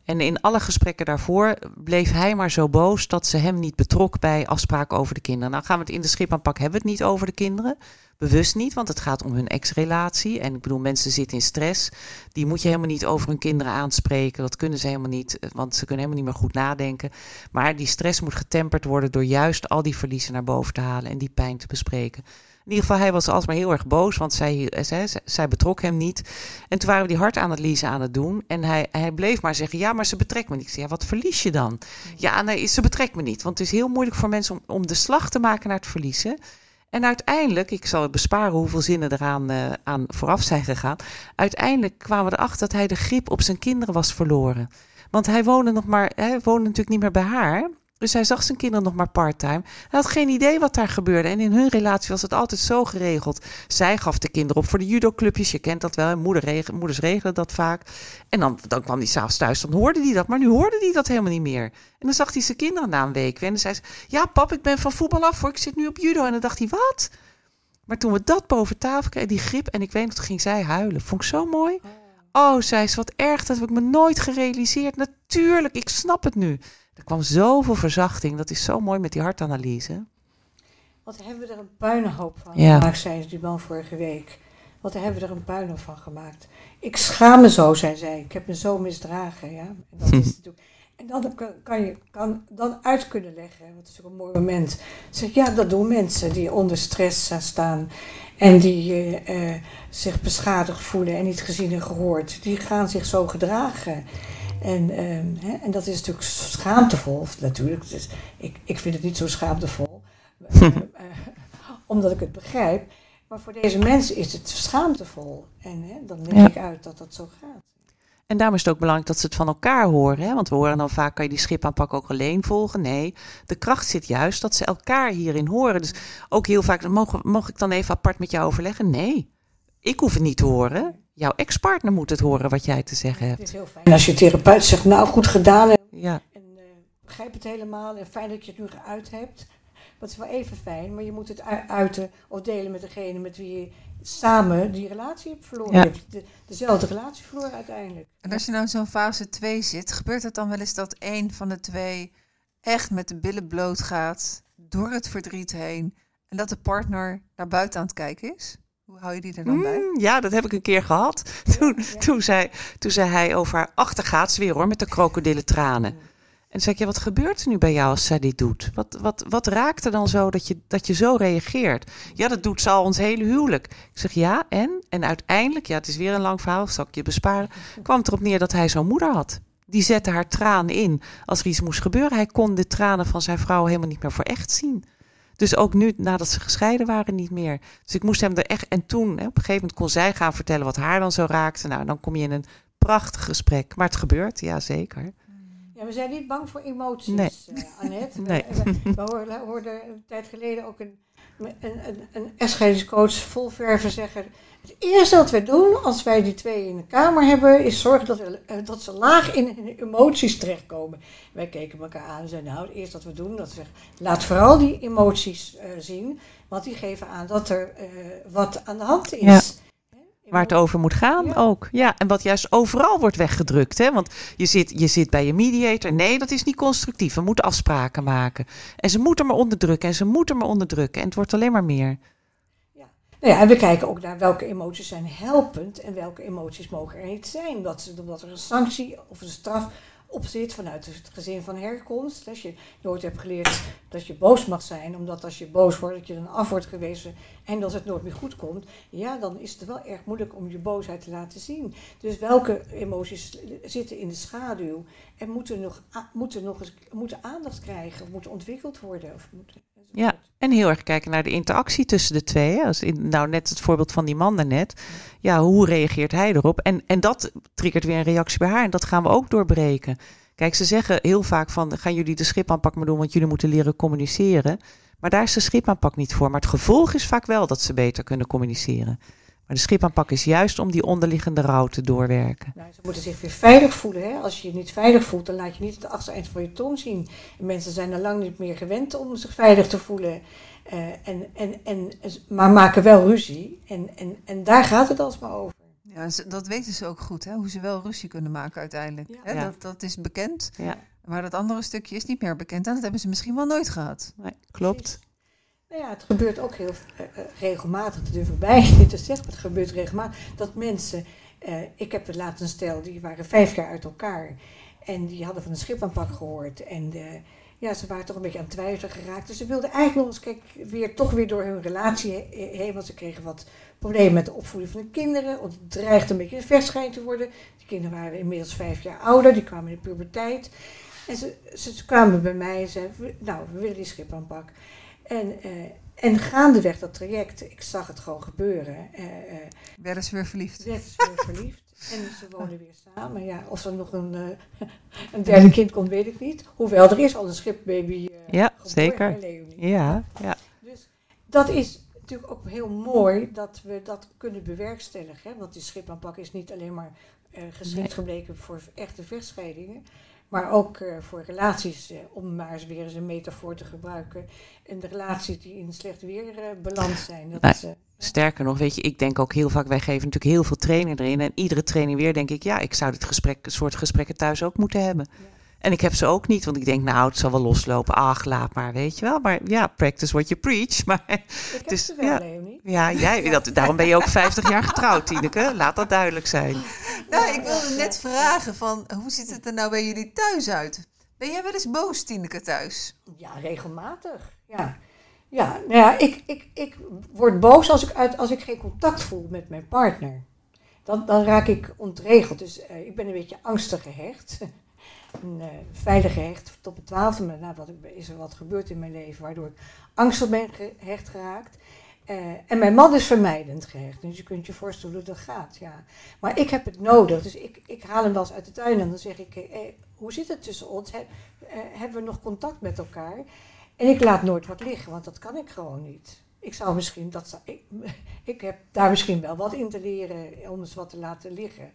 En in alle gesprekken daarvoor bleef hij maar zo boos dat ze hem niet betrok bij afspraken over de kinderen. Nou gaan we het in de schipaanpak hebben we het niet over de kinderen. Bewust niet, want het gaat om hun ex-relatie. En ik bedoel, mensen zitten in stress. Die moet je helemaal niet over hun kinderen aanspreken. Dat kunnen ze helemaal niet, eh, want ze kunnen helemaal niet meer goed nadenken. Maar die stress moet getemperd worden door juist al die verliezen naar boven te halen en die pijn te bespreken. In ieder geval, hij was alsmaar heel erg boos, want zij, eh, zij, zij betrok hem niet. En toen waren we die hartanalyse aan het doen. En hij, hij bleef maar zeggen, ja, maar ze betrekt me niet. Ik zei, ja, wat verlies je dan? Ja, nee, ze betrekt me niet. Want het is heel moeilijk voor mensen om, om de slag te maken naar het verliezen. En uiteindelijk, ik zal het besparen hoeveel zinnen eraan eh, aan vooraf zijn gegaan. Uiteindelijk kwamen we erachter dat hij de grip op zijn kinderen was verloren. Want hij woonde nog maar, hij woonde natuurlijk niet meer bij haar. Dus hij zag zijn kinderen nog maar part-time. Hij had geen idee wat daar gebeurde. En in hun relatie was het altijd zo geregeld. Zij gaf de kinderen op voor de judoclubjes. Je kent dat wel. en Moeder reg- moeders regelen dat vaak. En dan, dan kwam hij s'avonds thuis. Dan hoorde hij dat. Maar nu hoorde hij dat helemaal niet meer. En dan zag hij zijn kinderen na een week. weer. En dan zei ze: Ja, pap, ik ben van voetbal af hoor. Ik zit nu op judo. En dan dacht hij: Wat? Maar toen we dat boven tafel kregen, die grip. En ik weet nog, ging zij huilen. Vond ik zo mooi. Oh, zei ze, wat erg. Dat heb ik me nooit gerealiseerd. Natuurlijk, ik snap het nu. Er kwam zoveel verzachting. Dat is zo mooi met die hartanalyse. Wat hebben we er een puinhoop van Ja. gemaakt, zei die man vorige week. Wat hebben we er een puinhoop van gemaakt. Ik schaam me zo, zei zij. Ik heb me zo misdragen, ja. En, dat is natuurlijk... En dan kan, je kan dan uit kunnen leggen, want het is ook een mooi moment. Zeg, ja, dat doen mensen die onder stress staan en die eh, eh, zich beschadigd voelen en niet gezien en gehoord. Die gaan zich zo gedragen. En, ehm, hè, en dat is natuurlijk schaamtevol, natuurlijk. Dus ik, ik vind het niet zo schaamtevol, eh, omdat ik het begrijp. Maar voor deze mensen is het schaamtevol. En hè, dan leg Ja. ik uit dat dat zo gaat. En daarom is het ook belangrijk dat ze het van elkaar horen. Hè? Want we horen dan vaak, kan je die schipaanpak ook alleen volgen? Nee, de kracht zit juist dat ze elkaar hierin horen. Dus ook heel vaak, mogen, mag ik dan even apart met jou overleggen? Nee, ik hoef het niet te horen. Jouw ex-partner moet het horen wat jij te zeggen Het hebt. is heel fijn als je therapeut zegt, nou goed gedaan en, Ja, en eh, begrijp het helemaal en fijn dat je het nu geuit hebt. Dat is wel even fijn, maar je moet het uiten of delen met degene met wie je samen die relatie hebt verloren. Ja. Je hebt de, dezelfde relatie verloren uiteindelijk. En als je nou in zo'n fase 2 zit, gebeurt het dan wel eens dat één van de twee echt met de billen bloot gaat, door het verdriet heen, en dat de partner naar buiten aan het kijken is? Hoe hou je die er dan bij? Mm, ja, dat heb ik een keer gehad. Toen, ja. toen, zei, toen zei hij over haar achtergaat ze weer hoor, met de krokodillen tranen. En zei ik, ja, wat gebeurt er nu bij jou als zij dit doet? Wat, wat, wat raakt er dan zo dat je, dat je zo reageert? Ja, dat doet ze al ons hele huwelijk. Ik zeg, ja, en? En uiteindelijk, ja, het is weer een lang verhaal, zal ik je besparen, kwam het erop neer dat hij zo'n moeder had. Die zette haar tranen in als er iets moest gebeuren. Hij kon de tranen van zijn vrouw helemaal niet meer voor echt zien. Dus ook nu, nadat ze gescheiden waren, niet meer. Dus ik moest hem er echt... En toen, hè, op een gegeven moment kon zij gaan vertellen wat haar dan zo raakte. Nou, dan kom je in een prachtig gesprek. Maar het gebeurt, ja, zeker. Ja, we zijn niet bang voor emoties, Nee. eh, Annette. Nee. We, we, hoorden een tijd geleden ook een, een, een, een echtscheidingscoach vol verven zeggen... Het eerste wat wij doen als wij die twee in de kamer hebben... is zorgen dat, er, eh, dat ze laag in hun emoties terechtkomen. Wij keken elkaar aan en zeiden... nou, het eerste wat we doen, dat zeggen, laat vooral die emoties eh, zien... want die geven aan dat er eh, wat aan de hand is. Ja. Waar het over moet gaan Ja. ook. Ja, en wat juist overal wordt weggedrukt. Hè? Want je zit, je zit bij je mediator. Nee, dat is niet constructief. We moeten afspraken maken. En ze moeten maar onderdrukken. En ze moeten maar onderdrukken. En het wordt alleen maar meer. Nou ja, en we kijken ook naar welke emoties zijn helpend en welke emoties mogen er niet zijn. Omdat, ze, omdat er een sanctie of een straf op zit vanuit het gezin van herkomst. Als je nooit hebt geleerd dat je boos mag zijn, omdat als je boos wordt, dat je dan af wordt gewezen en dat het nooit meer goed komt, ja, dan is het wel erg moeilijk om je boosheid te laten zien. Dus welke emoties zitten in de schaduw en moeten nog, moeten nog eens moeten aandacht krijgen of moeten ontwikkeld worden? Of moeten, Ja, en heel erg kijken naar de interactie tussen de twee. Als in, nou, net het voorbeeld van die man daarnet. Ja, hoe reageert hij erop? En, en dat triggert weer een reactie bij haar. En dat gaan we ook doorbreken. Kijk, ze zeggen heel vaak van... gaan jullie de schipaanpak maar doen... want jullie moeten leren communiceren. Maar daar is de schipaanpak niet voor. Maar het gevolg is vaak wel dat ze beter kunnen communiceren. Maar de schipaanpak is juist om die onderliggende rouw te doorwerken. Nou, ze moeten zich weer veilig voelen. Hè? Als je je niet veilig voelt, dan laat je niet het achtereind van je tong zien. En mensen zijn al lang niet meer gewend om zich veilig te voelen. Eh, en, en, en, maar maken wel ruzie. En, en, en daar gaat het alsmaar over. Ja, dat weten ze ook goed, hè? hoe ze wel ruzie kunnen maken uiteindelijk. Ja. Hè? Ja. Dat, dat is bekend, Ja, maar dat andere stukje is niet meer bekend. En dat hebben ze misschien wel nooit gehad. nee, klopt. Nou ja, het gebeurt ook heel eh, eh, regelmatig, dat durf ik bij niet te maar het gebeurt regelmatig, dat mensen, eh, ik heb laatst een stel, die waren vijf jaar uit elkaar en die hadden van een schipaanpak gehoord en ja, ze waren toch een beetje aan het twijfelen geraakt. Dus ze wilden eigenlijk nog eens kijk, weer, toch weer door hun relatie he- heen, want ze kregen wat problemen met de opvoeding van de kinderen, want het dreigde een beetje een vechtscheiding te worden. Die kinderen waren inmiddels vijf jaar ouder, die kwamen in de puberteit. En ze, ze, ze kwamen bij mij en zeiden, nou, we willen die schipaanpak. En, eh, en gaandeweg dat traject, ik zag het gewoon gebeuren. eh eh Werden ze weer verliefd. werd ze weer verliefd. En ze wonen weer samen. Ja, of er nog een, eh, een derde kind komt, weet ik niet. Hoewel, er is al een schipbaby eh Ja, geboren, zeker. hè? Ja, ja. Dus dat is natuurlijk ook heel mooi dat we dat kunnen bewerkstelligen. Hè? Want die schipaanpak is niet alleen maar eh, geschikt Nee. gebleken voor echte vechtscheidingen. Maar ook eh, voor relaties, eh, om maar eens weer eens een metafoor te gebruiken. En de relaties die in slecht weer eh, beland zijn. Dat is, eh, Sterker nog, weet je, ik denk ook heel vaak, wij geven natuurlijk heel veel training erin. En iedere training weer denk ik, ja, ik zou dit gesprek, soort gesprekken thuis ook moeten hebben. En ik heb ze ook niet, want ik denk, nou, het zal wel loslopen. Ach, laat maar, weet je wel. Maar ja, practice what you preach. Maar ik heb Dus, ze wel, ja. Leonie. ja, jij, dat, daarom ben je ook 50 jaar getrouwd, Tineke. Laat dat duidelijk zijn. Nou, ik wilde net vragen van, hoe ziet het er nou bij jullie thuis uit? Ben jij wel eens boos, Tineke, thuis? Ja, regelmatig. Ja, ja, nou ja ik, ik, ik word boos als ik, uit, als ik geen contact voel met mijn partner. Dan, dan raak ik ontregeld. Dus eh, ik ben een beetje angstig gehecht. een, uh, veilig gehecht tot mijn twaalfde. Maar nou, wat, is er wat gebeurd in mijn leven waardoor ik angstig ben gehecht geraakt. Uh, en mijn man is vermijdend gehecht. Dus je kunt je voorstellen hoe dat gaat. Ja. Maar ik heb het nodig. Dus ik, ik haal hem wel eens uit de tuin en dan zeg ik: hey, hoe zit het tussen ons? He, hebben we nog contact met elkaar? En ik laat nooit wat liggen, want dat kan ik gewoon niet. Ik zou misschien, dat, ik, ik heb daar misschien wel wat in te leren om eens wat te laten liggen.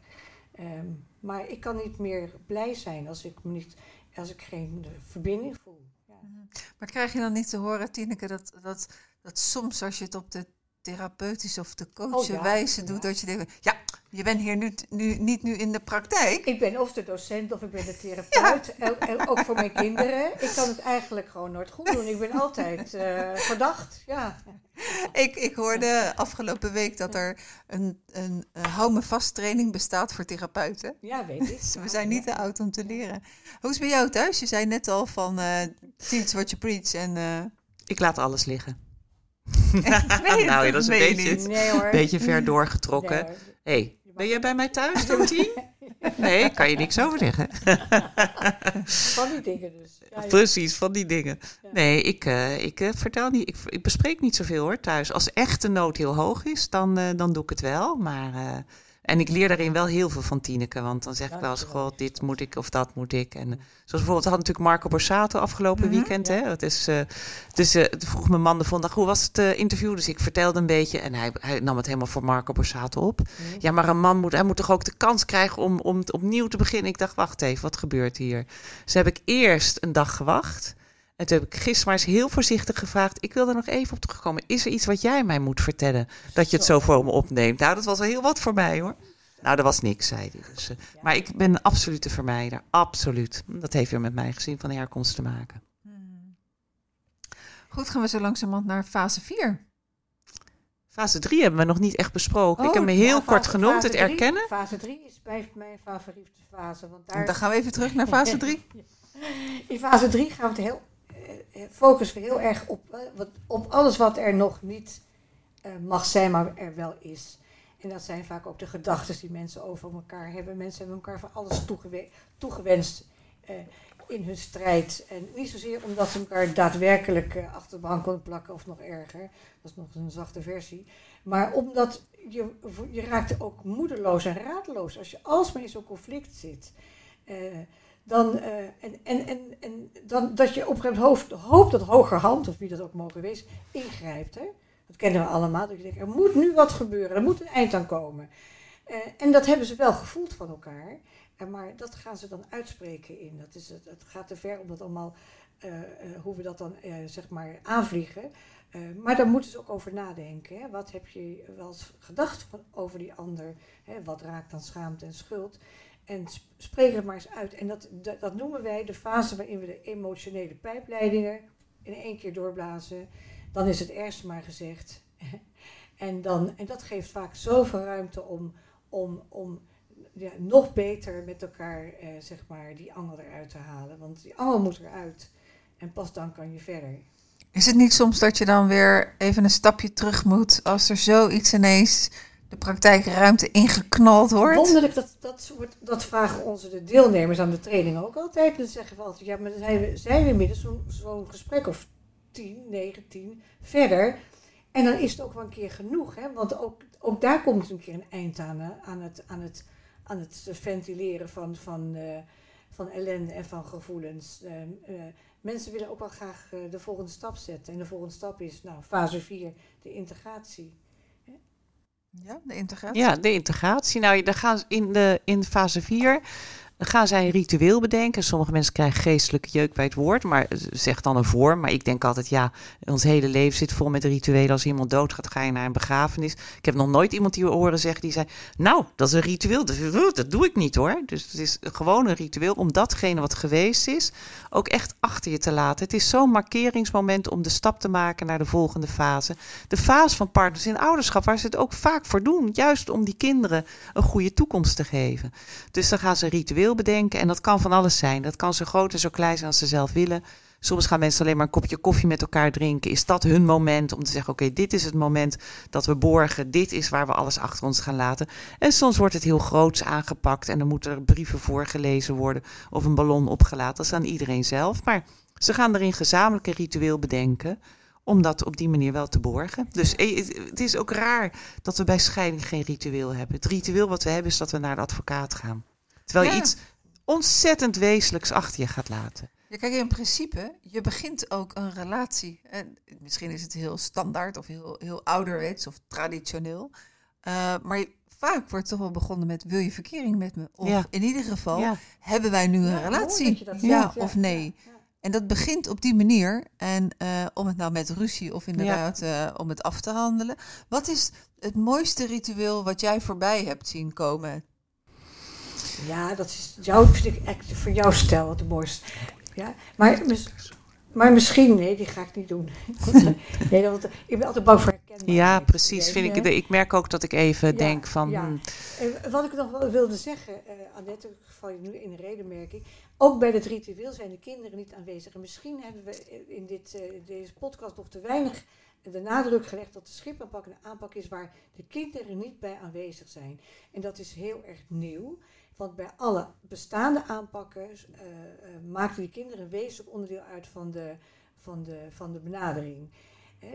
Um, maar ik kan niet meer blij zijn als ik, me niet, als ik geen verbinding voel. Ja. Maar krijg je dan niet te horen, Tineke, dat, dat, dat soms als je het op de therapeutische of de coach Oh ja, wijze ja. doet, dat je denkt, ja, je bent hier nu, nu, niet nu in de praktijk. Ik ben of de docent of ik ben de therapeut. En ook voor mijn kinderen. Ik kan het eigenlijk gewoon nooit goed doen. Ik ben altijd eh, verdacht. Ja. Ik, ik hoorde afgelopen week dat er een, een, een hou me vast training bestaat voor therapeuten. ja, weet ik. Dus we zijn niet te oud om te leren. Hoe is het bij jou thuis? Je zei net al van eh teach what you preach. En, eh, Ik laat alles liggen. nou ja, dat is een beetje? Nee hoor. beetje ver doorgetrokken. Nee, hoor. hey, ben jij bij mij thuis, Tontien? Nee, kan je niks over zeggen. Van die dingen dus. Ja, ja. Precies, van die dingen. Ja. Nee, ik, eh, ik eh, vertel niet, ik, ik bespreek niet zoveel hoor thuis. Als echt de nood heel hoog is, dan, eh, dan doe ik het wel. Maar, en ik leer daarin wel heel veel van Tineke. Want dan zeg ik wel eens, god, dit moet ik of dat moet ik. En, eh, zoals bijvoorbeeld, hadden natuurlijk Marco Borsato afgelopen Mhm. weekend. Hè? Het is, eh, dus eh, vroeg mijn man de volgende dag, hoe was het interview? Dus ik vertelde een beetje en hij, hij nam het helemaal voor Marco Borsato op. Mhm. Ja, maar een man moet, hij moet toch ook de kans krijgen om, om het opnieuw te beginnen. Ik dacht, wacht even, wat gebeurt hier? Dus heb ik eerst een dag gewacht. En toen heb ik gisteren maar eens heel voorzichtig gevraagd. Ik wil er nog even op terugkomen. Is er iets wat jij mij moet vertellen? Dat je het zo voor me opneemt. Nou, dat was wel heel wat voor mij hoor. Nou, er was niks, zei hij. Dus, eh, maar ik ben een absolute vermijder. Absoluut. Dat heeft weer met mijn gezin van herkomst te maken. Goed, gaan we zo langzamerhand naar fase 4. Fase 3 hebben we nog niet echt besproken. ik heb Oh, me heel kort fase- genoemd, fase het drie- erkennen. Fase 3 is blijft mijn favoriete fase. Want Dan daar, gaan we even terug naar fase 3. in fase 3 gaan we het heel, focussen we heel erg op, eh, op alles wat er nog niet eh, mag zijn, maar er wel is. En dat zijn vaak ook de gedachten die mensen over elkaar hebben. Mensen hebben elkaar van alles toegewe- toegewenst eh, in hun strijd. En niet zozeer omdat ze elkaar daadwerkelijk eh, achter de bank konden plakken of nog erger. Dat is nog een zachte versie. Maar omdat je, je raakt ook moedeloos en raadloos als je alsmaar in zo'n conflict zit. Eh, dan, eh, en, en, en, dan, dat je op een gegeven moment hoopt, dat hogerhand, of wie dat ook mogen wezen, ingrijpt. Hè? Dat kennen we allemaal. Dat je denkt, er moet nu wat gebeuren, er moet een eind aan komen. Eh, en dat hebben ze wel gevoeld van elkaar. En maar dat gaan ze dan uitspreken in. Dat is het, het gaat te ver om dat allemaal, eh, eh, hoe we dat dan eh, zeg maar aanvliegen. Eh, maar daar moeten ze ook over nadenken. Hè? Wat heb je wel gedacht van, over die ander? Hè? Wat raakt dan schaamte en schuld? En sp- spreek het maar eens uit. En dat, dat, noemen wij de fase waarin we de emotionele pijpleidingen in één keer doorblazen. Dan is het eerst maar gezegd. en, dan, en dat geeft vaak zoveel ruimte om, om, om ja, nog beter met elkaar eh, zeg maar, die angel eruit te halen. Want die angel moet eruit. En pas dan kan je verder. Is het niet soms dat je dan weer even een stapje terug moet als er zoiets ineens de praktijkruimte ingeknald wordt? Wonderlijk, dat, dat, dat vragen onze de deelnemers aan de training ook altijd. Dan zeggen we altijd, ja, maar dan zijn we, zijn we inmiddels zo'n gesprek of 10, 9, 10 verder. En dan is het ook wel een keer genoeg. Hè? Want ook, ook daar komt een keer een eind aan. Aan, het, aan, het, aan het ventileren van, van, eh, van ellende en van gevoelens. Eh, mensen willen ook wel graag eh, de volgende stap zetten. En de volgende stap is nou, fase 4, de integratie. Ja, de integratie. Ja, de integratie. Nou, daar gaan in, de, in fase 4 Dan gaan zij een ritueel bedenken. Sommige mensen krijgen geestelijke jeuk bij het woord, maar zeg dan een vorm. Maar ik denk altijd, ja, ons hele leven zit vol met rituelen. Als iemand doodgaat, ga je naar een begrafenis. Ik heb nog nooit iemand die horen zeggen die zei, nou, dat is een ritueel. Dat doe ik niet hoor. Dus het is gewoon een ritueel om datgene wat geweest is, ook echt achter je te laten. Het is zo'n markeringsmoment om de stap te maken naar de volgende fase. De fase van partners in ouderschap, waar ze het ook vaak voor doen. Juist om die kinderen een goede toekomst te geven. Dus dan gaan ze een bedenken en dat kan van alles zijn. Dat kan zo groot en zo klein zijn als ze zelf willen. Soms gaan mensen alleen maar een kopje koffie met elkaar drinken. Is dat hun moment om te zeggen: Oké, dit is het moment dat we borgen. Dit is waar we alles achter ons gaan laten. En soms wordt het heel groots aangepakt en dan moeten er brieven voorgelezen worden of een ballon opgelaten. Dat is aan iedereen zelf. Maar ze gaan erin gezamenlijk een ritueel bedenken om dat op die manier wel te borgen. Dus eh, het is ook raar dat we bij scheiding geen ritueel hebben. Het ritueel wat we hebben is dat we naar de advocaat gaan. Terwijl je iets ontzettend wezenlijks achter je gaat laten. Ja, kijk, in principe, je begint ook een relatie. En misschien is het heel standaard of heel, heel ouderwets of traditioneel. Uh, maar vaak wordt toch wel begonnen met: wil je verkering met me? Of in ieder geval, hebben wij nu een relatie? Ja, of nee? En dat begint op die manier. En uh, om het nou met ruzie of inderdaad uh, om het af te handelen. Wat is het mooiste ritueel wat jij voorbij hebt zien komen? Ja, dat is jouw, vind ik echt voor jouw stijl het mooiste. Ja, maar, maar misschien, nee, die ga ik niet doen. nee, dat, ik ben altijd bang voor herkenning. Ja, precies. Vind ik, ik merk ook dat ik even denk van... Ja. Hmm. En wat ik nog wel wilde zeggen, uh, Annette, val je nu in een reden, merk ik. Ook bij het ritueel zijn de kinderen niet aanwezig. En misschien hebben we in dit, uh, deze podcast nog te weinig de nadruk gelegd dat de schipaanpak een aanpak is waar de kinderen niet bij aanwezig zijn. En dat is heel erg nieuw. Want bij alle bestaande aanpakken uh, uh, maakten die kinderen een wezenlijk onderdeel uit van de, van de, van de benadering.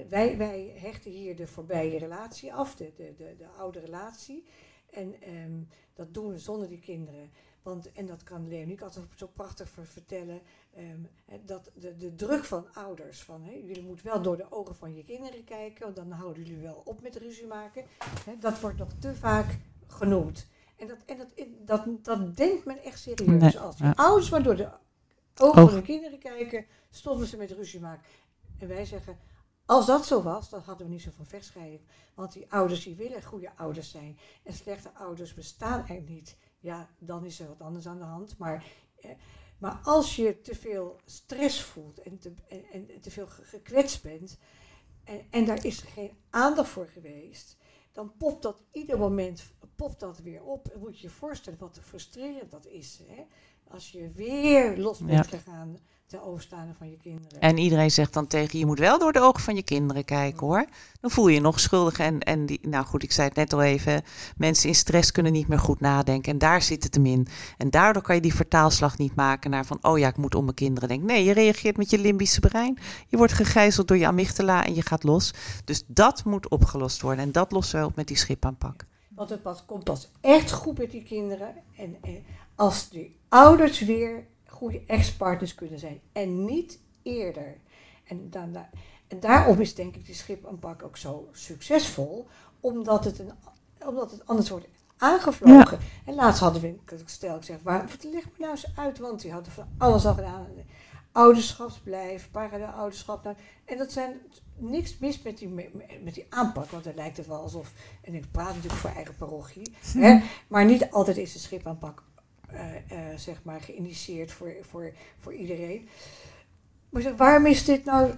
wij, wij hechten hier de voorbije relatie af, de, de, de, de oude relatie. En um, dat doen we zonder die kinderen. Want, en dat kan Leonie altijd zo prachtig vertellen, um, dat de, de druk van ouders, van jullie moeten wel door de ogen van je kinderen kijken, want dan houden jullie wel op met ruzie maken. Dat wordt nog te vaak genoemd. En dat, en dat, dat, dat denkt men echt serieus. als ja. ouders maar door de ogen van de kinderen kijken, stoppen ze met ruzie maken. En wij zeggen, als dat zo was, dan hadden we niet zoveel vechtscheiding. Want die ouders die willen goede ouders zijn. En slechte ouders bestaan er niet. Ja, dan is er wat anders aan de hand. Maar, eh, maar als je te veel stress voelt en te, en, en te veel gekwetst bent. En, en daar is geen aandacht voor geweest dan popt dat ieder moment popt dat weer op. En moet je je voorstellen wat frustrerend dat is. Hè? Als je weer los bent gegaan ten overstaande van je kinderen. En iedereen zegt dan tegen je, moet wel door de ogen van je kinderen kijken hoor. Dan voel je je nog schuldig. En, en die, nou goed, ik zei het net al even, mensen in stress kunnen niet meer goed nadenken. En daar zit het hem in. En daardoor kan je die vertaalslag niet maken naar van, oh ja, ik moet om mijn kinderen denken. Nee, je reageert met je limbische brein. Je wordt gegijzeld door je amygdala en je gaat los. Dus dat moet opgelost worden. En dat lossen we op met die schipaanpak. Want het pas, komt pas echt goed met die kinderen. En, en als die ouders weer goede ex-partners kunnen zijn. En niet eerder. En, dan, en daarom is denk ik die schipaanpak ook zo succesvol. Omdat het, een, omdat het anders wordt aangevlogen. En laatst hadden we, stel ik zeg, waar, leg me nou eens uit, want die hadden van alles al gedaan. Ouderschapsblijf, parallel ouderschap. Nou, en dat zijn niks mis met die, met die aanpak, want dan lijkt het wel alsof, en ik praat natuurlijk voor eigen parochie, hè, maar niet altijd is de schipaanpak uh, uh, zeg maar geïnitieerd voor, voor, voor iedereen. Maar zeg, waarom is dit nou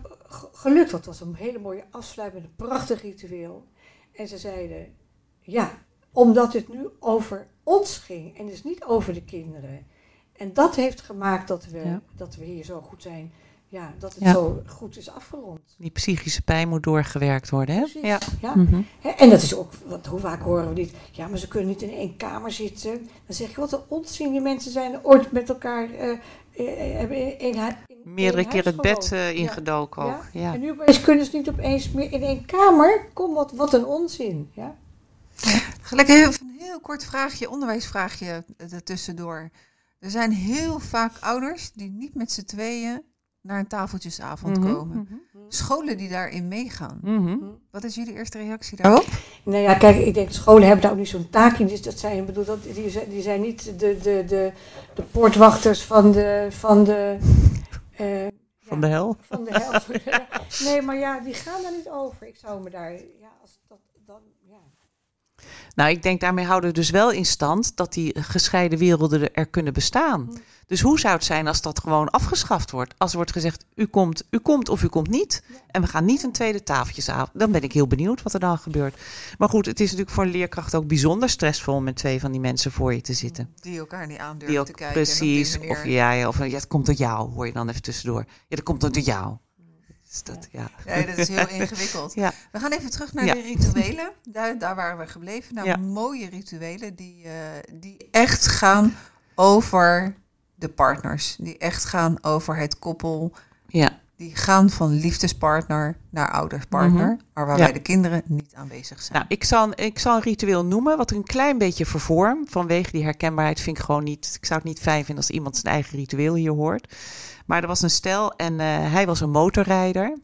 gelukt? Want het was een hele mooie afsluiting met een prachtig ritueel. En ze zeiden, ja, omdat het nu over ons ging en dus niet over de kinderen. En dat heeft gemaakt dat we, dat we hier zo goed zijn ja, dat het zo goed is afgerond. Die psychische pijn moet doorgewerkt worden, hè? Ja. ja. Mm En dat is ook, want hoe vaak horen we niet, ja, maar ze kunnen niet in één kamer zitten. Dan zeg je, wat een onzin, die mensen zijn ooit met elkaar, uh, hebben in, in, Meerdere keer het bed uh, ingedoken ook. Ja. En nu kunnen ze niet opeens meer in één kamer. Kom, wat, wat een onzin, ja. Gelijk even een heel kort vraagje, onderwijsvraagje tussendoor. Er zijn heel vaak ouders die niet met z'n tweeën naar een tafeltjesavond mhm. komen. Mhm. scholen die daarin meegaan. Mhm. Wat is jullie eerste reactie daarop? Nou ja, kijk, ik denk scholen hebben daar ook niet zo'n taak in. Dus dat zijn, ik bedoel, dat, die, zijn, die zijn niet de, de, de, de poortwachters van de. Van de eh, Van ja, de hel. Van de hel. nee, maar ja, die gaan daar niet over. Ik zou me daar. Ja, als dat dan. Nou, ik denk daarmee houden we dus wel in stand dat die gescheiden werelden er kunnen bestaan. Mm. Dus hoe zou het zijn als dat gewoon afgeschaft wordt? Als er wordt gezegd, u komt, u komt of u komt niet. En we gaan niet een tweede tafeltjesavond. Dan ben ik heel benieuwd wat er dan gebeurt. Maar goed, het is natuurlijk voor een leerkracht ook bijzonder stressvol met twee van die mensen voor je te zitten. Die elkaar niet aandurven te kijken. precies, of ja, of ja, het komt door jou, hoor je dan even tussendoor. Ja, dat komt door jou. Dus dat, ja. Nee, dat is heel ingewikkeld. Ja. We gaan even terug naar Ja. de rituelen. Daar, daar waren we gebleven. Nou, Ja. mooie rituelen die, eh, die echt gaan over de partners. Die echt gaan over het koppel. ja. Die gaan van liefdespartner naar ouderspartner. Mhm. Maar waarbij de kinderen niet aanwezig zijn. Nou, ik zal, een- ik zal een ritueel noemen wat een klein beetje vervorm. Vanwege die herkenbaarheid vind ik gewoon niet. Ik zou het niet fijn vinden als iemand zijn eigen ritueel hier hoort. Maar er was een stel en eh, hij was een motorrijder.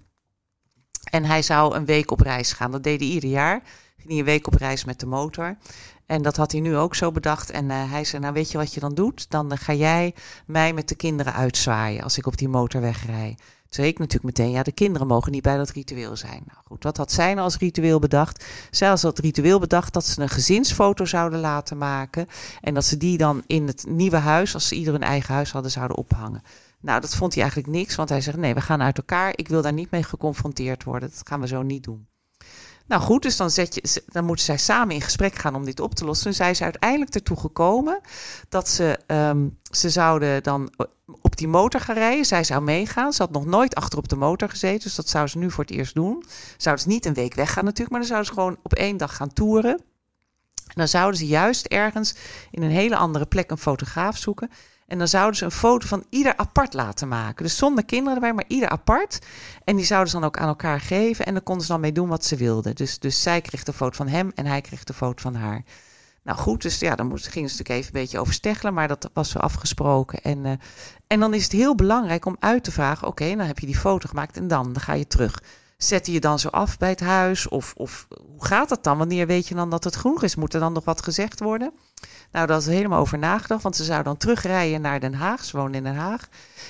En hij zou een week op reis gaan. Dat deed hij ieder jaar. Ging hij een week op reis met de motor. En dat had hij nu ook zo bedacht. En eh, hij zei: Nou, weet je wat je dan doet? Dan eh, ga jij mij met de kinderen uitzwaaien als ik op die motor wegrij. Toen zei ik natuurlijk meteen, ja, de kinderen mogen niet bij dat ritueel zijn. Nou goed, wat had zij nou als ritueel bedacht? Zij had als ritueel bedacht dat ze een gezinsfoto zouden laten maken. En dat ze die dan in het nieuwe huis, als ze ieder hun eigen huis hadden, zouden ophangen. Nou, dat vond hij eigenlijk niks, want hij zegt, nee, we gaan uit elkaar. Ik wil daar niet mee geconfronteerd worden. Dat gaan we zo niet doen. Nou goed, dus dan, zet je, dan moeten zij samen in gesprek gaan om dit op te lossen. Toen zijn uiteindelijk ertoe gekomen dat ze, ehm, ze zouden dan op die motor gaan rijden. Zij zou meegaan. Ze had nog nooit achter op de motor gezeten, dus dat zou ze nu voor het eerst doen. Zouden ze niet een week weggaan natuurlijk, maar dan zouden ze gewoon op één dag gaan toeren. En dan zouden ze juist ergens in een hele andere plek een fotograaf zoeken. En dan zouden ze een foto van ieder apart laten maken. Dus zonder kinderen erbij, maar ieder apart. En die zouden ze dan ook aan elkaar geven. En dan konden ze dan mee doen wat ze wilden. Dus, dus zij kreeg de foto van hem en hij kreeg de foto van haar. Nou goed, dus ja, dan moest, gingen ze natuurlijk even een beetje over steggelen. Maar dat was zo afgesproken. En, uh, en dan is het heel belangrijk om uit te vragen... oké, okay, dan heb je die foto gemaakt en dan, dan ga je terug. Zet je je dan zo af bij het huis? Of, of hoe gaat dat dan? Wanneer weet je dan dat het genoeg is? Moet er dan nog wat gezegd worden? Nou, daar is helemaal over nagedacht. Want ze zouden dan terugrijden naar Den Haag. Ze wonen in Den Haag.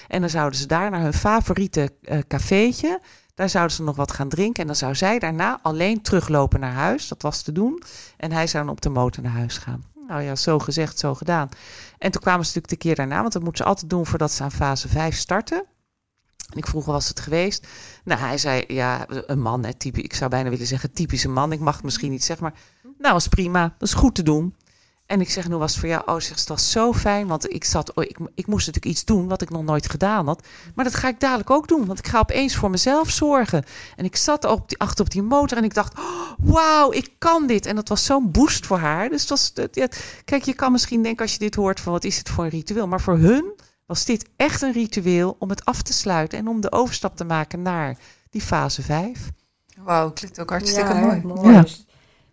En dan zouden ze daar naar hun favoriete uh, cafeetje. Daar zouden ze nog wat gaan drinken. En dan zou zij daarna alleen teruglopen naar huis. Dat was te doen. En hij zou dan op de motor naar huis gaan. Nou ja, zo gezegd, zo gedaan. En toen kwamen ze natuurlijk de keer daarna. Want dat moeten ze altijd doen voordat ze aan fase 5 starten. En ik vroeg, was het geweest? Nou, hij zei, ja, een man, hè, typisch, ik zou bijna willen zeggen typische man. Ik mag het misschien niet zeggen, maar nou, was prima. Dat is goed te doen. En ik zeg, hoe was het voor jou? Oh, zegt, het was zo fijn, want ik, zat, oh, ik, ik moest natuurlijk iets doen wat ik nog nooit gedaan had. Maar dat ga ik dadelijk ook doen, want ik ga opeens voor mezelf zorgen. En ik zat op die, achter op die motor en ik dacht, oh, wauw, ik kan dit. En dat was zo'n boost voor haar. Dus het was, ja, kijk, je kan misschien denken als je dit hoort van, wat is het voor een ritueel? Maar voor hun was dit echt een ritueel om het af te sluiten en om de overstap te maken naar die fase 5. Wauw, klinkt ook hartstikke ja, mooi. mooi. Ja.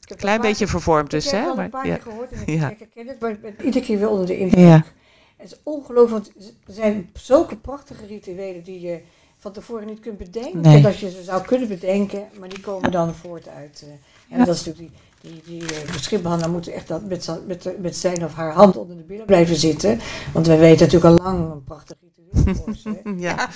Dus Klein een paar- beetje vervormd dus, ik heb hè? wel Maar, een paar ja. keer gehoord en ik, Ja. ik herken het, maar ik ben iedere keer weer onder de indruk. Ja. Het is ongelooflijk, want er zijn zulke prachtige rituelen die je van tevoren niet kunt bedenken. Nee. Dat je ze zou kunnen bedenken, maar die komen dan voort uit. eh, en dat is natuurlijk die, die, die uh, moet echt dat met, met, met zijn of haar hand onder de billen blijven zitten. Want wij weten natuurlijk al lang een prachtig Ja.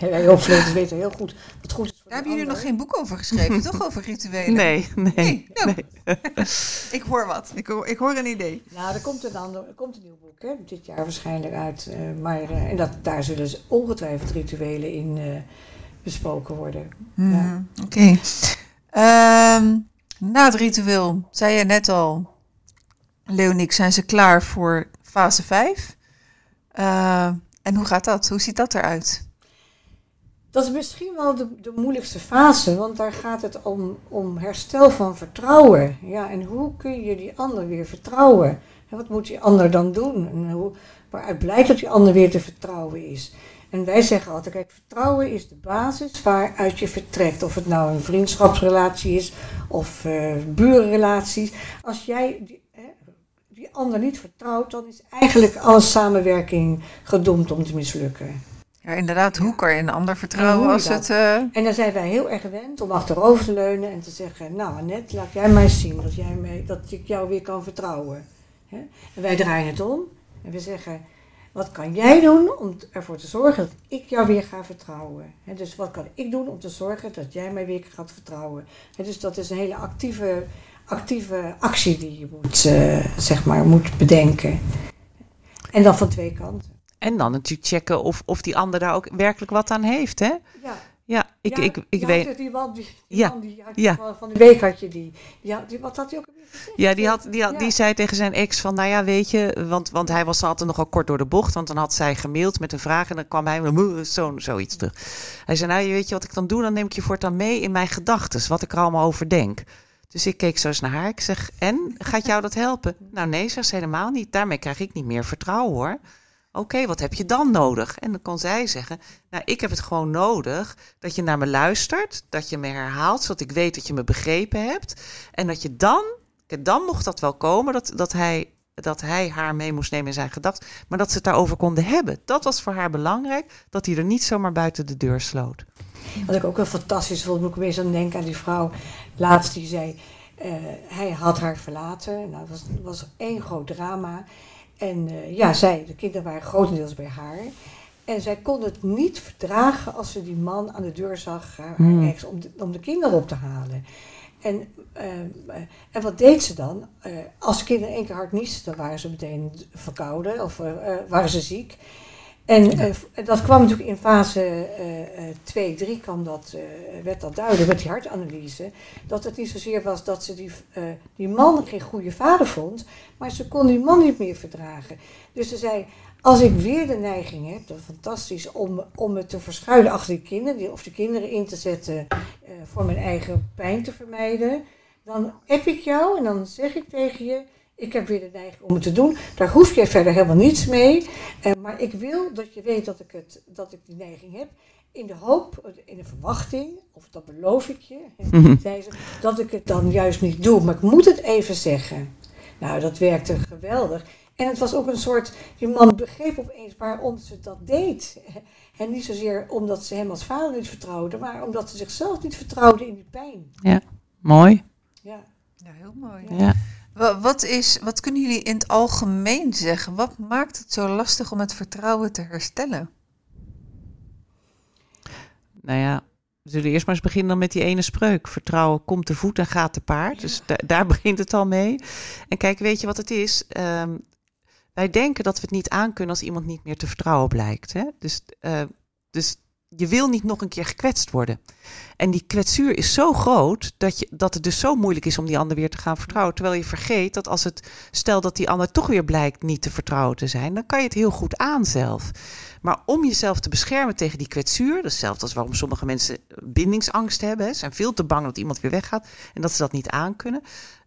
En Wij opvleugels weten heel goed wat goed is voor Daar de hebben jullie nog geen boek over geschreven, toch? Over rituelen? Nee, nee. Nee, nou. nee. Ik hoor wat. Ik hoor, ik hoor een idee. Nou, er komt een, ander, er komt een nieuw boek, hè, dit jaar waarschijnlijk uit. eh, maar, eh, en dat, daar zullen ze ongetwijfeld rituelen in eh, besproken worden. Mhm, Oké. Ehm, na het ritueel, zei je net al, Leoniek, zijn ze klaar voor fase 5? En hoe gaat dat? Hoe ziet dat eruit? Dat is misschien wel de, de moeilijkste fase, want daar gaat het om, om herstel van vertrouwen. Ja, en hoe kun je die ander weer vertrouwen? En wat moet die ander dan doen? En hoe, waaruit blijkt dat die ander weer te vertrouwen is? En wij zeggen altijd, kijk, vertrouwen is de basis waaruit je vertrekt. Of het nou een vriendschapsrelatie is of eh burenrelaties. Als jij die, ander niet vertrouwt, dan is eigenlijk alle samenwerking gedoemd om te mislukken. Ja, inderdaad. Hoe kan je een ander vertrouwen als het... eh, En dan zijn wij heel erg gewend om achterover te leunen en te zeggen: Nou, net laat jij mij zien dat, jij mij, dat ik jou weer kan vertrouwen. En wij draaien het om en we zeggen: Wat kan jij doen om ervoor te zorgen dat ik jou weer ga vertrouwen? Dus wat kan ik doen om te zorgen dat jij mij weer gaat vertrouwen? Dus dat is een hele actieve, actieve actie die je moet, eh, zeg maar, moet bedenken. En dan van twee kanten. En dan natuurlijk checken of, of die ander daar ook werkelijk wat aan heeft, hè? Ja. Ja, ik, Ja, ik, ik weet... Die man, die, die Ja, man die had ja. van, de week had je die. Ja, die wat had hij ook gezegd? Ja, die, had, die, had, die zei tegen zijn ex van, nou ja, weet je, want, want hij was altijd nogal kort door de bocht, want dan had zij gemaild met een vraag en dan kwam hij met zo, zoiets terug. Hij zei, nou, weet je wat ik dan doe? Dan neem ik je voortaan mee in mijn gedachten, wat ik er allemaal over denk. Dus ik keek zo eens naar haar. Ik zeg, en, gaat jou dat helpen? Nou nee, zegt ze helemaal niet. Daarmee krijg ik niet meer vertrouwen hoor. Oké, wat heb je dan nodig? En dan kon zij zeggen, nou ik heb het gewoon nodig dat je naar me luistert, dat je me herhaalt, zodat ik weet dat je me begrepen hebt. En dat je dan, dan mocht dat wel komen, dat, dat, hij, dat hij haar mee moest nemen in zijn gedachten, maar dat ze het daarover konden hebben. Dat was voor haar belangrijk, dat hij er niet zomaar buiten de deur sloot. Wat ik ook wel fantastisch vond, moet ik weer aan denken aan die vrouw laatst die zei, eh, hij had haar verlaten. Nou, het was, was één groot drama. En eh, ja, zij, de kinderen waren grotendeels bij haar. En zij kon het niet verdragen als ze die man aan de deur zag, haar, haar Hmm. om de, om de kinderen op te halen. En, eh, eh, en wat deed ze dan? Eh, als de kinderen één keer hard niesten, dan waren ze meteen verkouden of eh, eh, waren ze ziek. En eh, dat kwam natuurlijk in fase eh, eh, 2, 3 kwam dat, eh, werd dat duidelijk met die hartanalyse. Dat het niet zozeer was dat ze die, die man geen goede vader vond, maar ze kon die man niet meer verdragen. Dus ze zei, als ik weer de neiging heb, dat is fantastisch, om, om me te verschuilen achter die kinderen, die- of de kinderen in te zetten voor mijn eigen pijn te vermijden, dan app ik jou en dan zeg ik tegen je, ik heb weer de neiging om het te doen. Daar hoef je verder helemaal niets mee. Eh, maar ik wil dat je weet dat ik, het, dat ik die neiging heb. In de hoop, in de verwachting, of dat beloof ik je, Mhm. zei ze, dat ik het dan juist niet doe. Maar ik moet het even zeggen. Nou, dat werkte geweldig. En het was ook een soort, die man begreep opeens waarom ze dat deed. En niet zozeer omdat ze hem als vader niet vertrouwde, maar omdat ze zichzelf niet vertrouwde in die pijn. Mooi. Ja. Ja, heel mooi. Ja. Wat, is, wat kunnen jullie in het algemeen zeggen? Wat maakt het zo lastig om het vertrouwen te herstellen? Nou ja, we zullen eerst maar eens beginnen met die ene spreuk. Vertrouwen komt te voet en gaat te paard. Dus da- daar begint het al mee. En kijk, weet je wat het is? Ehm, wij denken dat we het niet aankunnen als iemand niet meer te vertrouwen blijkt. Hè? Dus, eh, dus je wil niet nog een keer gekwetst worden. En die kwetsuur is zo groot dat, je, dat het dus zo moeilijk is om die ander weer te gaan vertrouwen. Terwijl je vergeet dat als het, stel dat die ander toch weer blijkt niet te vertrouwen te zijn, dan kan je het heel goed aan zelf. Maar om jezelf te beschermen tegen die kwetsuur, dat is als waarom sommige mensen bindingsangst hebben, zijn veel te bang dat iemand weer weggaat en dat ze dat niet aankunnen.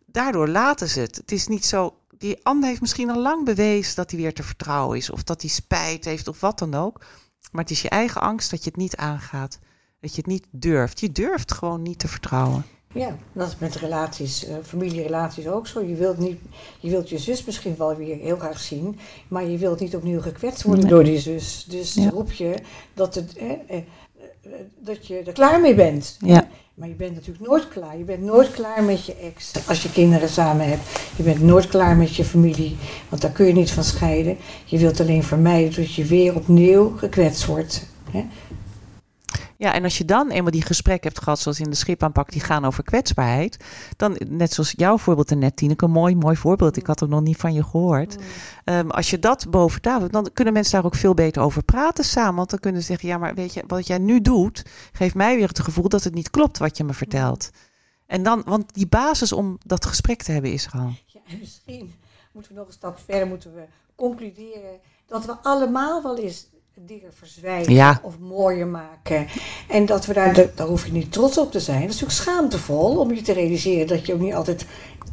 Daardoor laten ze het. Het is niet zo, die ander heeft misschien al lang bewezen dat hij weer te vertrouwen is, of dat hij spijt heeft, of wat dan ook. Maar het is je eigen angst dat je het niet aangaat. Dat je het niet durft. Je durft gewoon niet te vertrouwen. Ja, dat is met relaties, eh, familierelaties ook zo. Je wilt, niet, je wilt je zus misschien wel weer heel graag zien, maar je wilt niet opnieuw gekwetst worden Nee. door die zus. Dus Ja. roep je dat, het, eh, dat je er klaar mee bent. Ja. Maar je bent natuurlijk nooit klaar. Je bent nooit klaar met je ex als je kinderen samen hebt. Je bent nooit klaar met je familie, want daar kun je niet van scheiden. Je wilt alleen vermijden dat je weer opnieuw gekwetst wordt. Hè? Ja, en als je dan eenmaal die gesprekken hebt gehad, zoals in de schipaanpak, die gaan over kwetsbaarheid, dan, net zoals jouw voorbeeld net, Tineke, een mooi, mooi voorbeeld. Ik had hem nog niet van je gehoord. Ehm, als je dat boven tafel hebt, dan kunnen mensen daar ook veel beter over praten samen. Want dan kunnen ze zeggen, ja, maar weet je, wat jij nu doet, geeft mij weer het gevoel dat het niet klopt wat je me vertelt. En dan, want die basis om dat gesprek te hebben is er al. Ja, en misschien moeten we nog een stap verder, moeten we concluderen dat we allemaal wel eens dingen verzwijgen Ja. of mooier maken. En dat we daar, daar hoef je niet trots op te zijn. Dat is natuurlijk schaamtevol om je te realiseren dat je ook niet altijd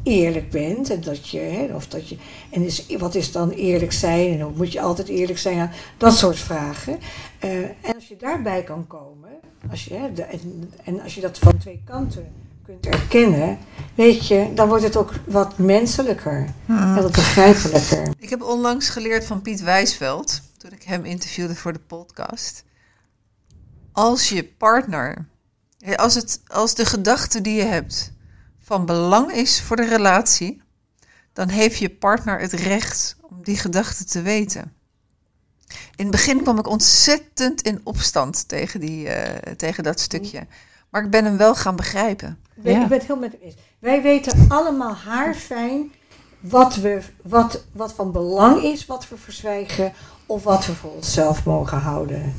eerlijk bent. En dat je, hè, of dat je, en is, wat is dan eerlijk zijn? En hoe moet je altijd eerlijk zijn? Nou, dat soort vragen. Eh, en als je daarbij kan komen, als je, hè, de- en, en als je dat van twee kanten kunt erkennen, weet je, dan wordt het ook wat menselijker en wat begrijpelijker. Ik heb onlangs geleerd van Piet Wijsveld, toen ik hem interviewde voor de podcast. als je partner, hè, als, het, als de gedachte die je hebt van belang is voor de relatie, dan heeft je partner het recht om die gedachte te weten. In het begin kwam ik ontzettend in opstand tegen, die, eh, tegen dat stukje. Maar ik ben hem wel gaan begrijpen. Ik ben, Ja. ik ben het heel met hem eens. Wij weten allemaal haarfijn wat, we, wat, wat van belang is, wat we verzwijgen of wat we voor onszelf mogen houden.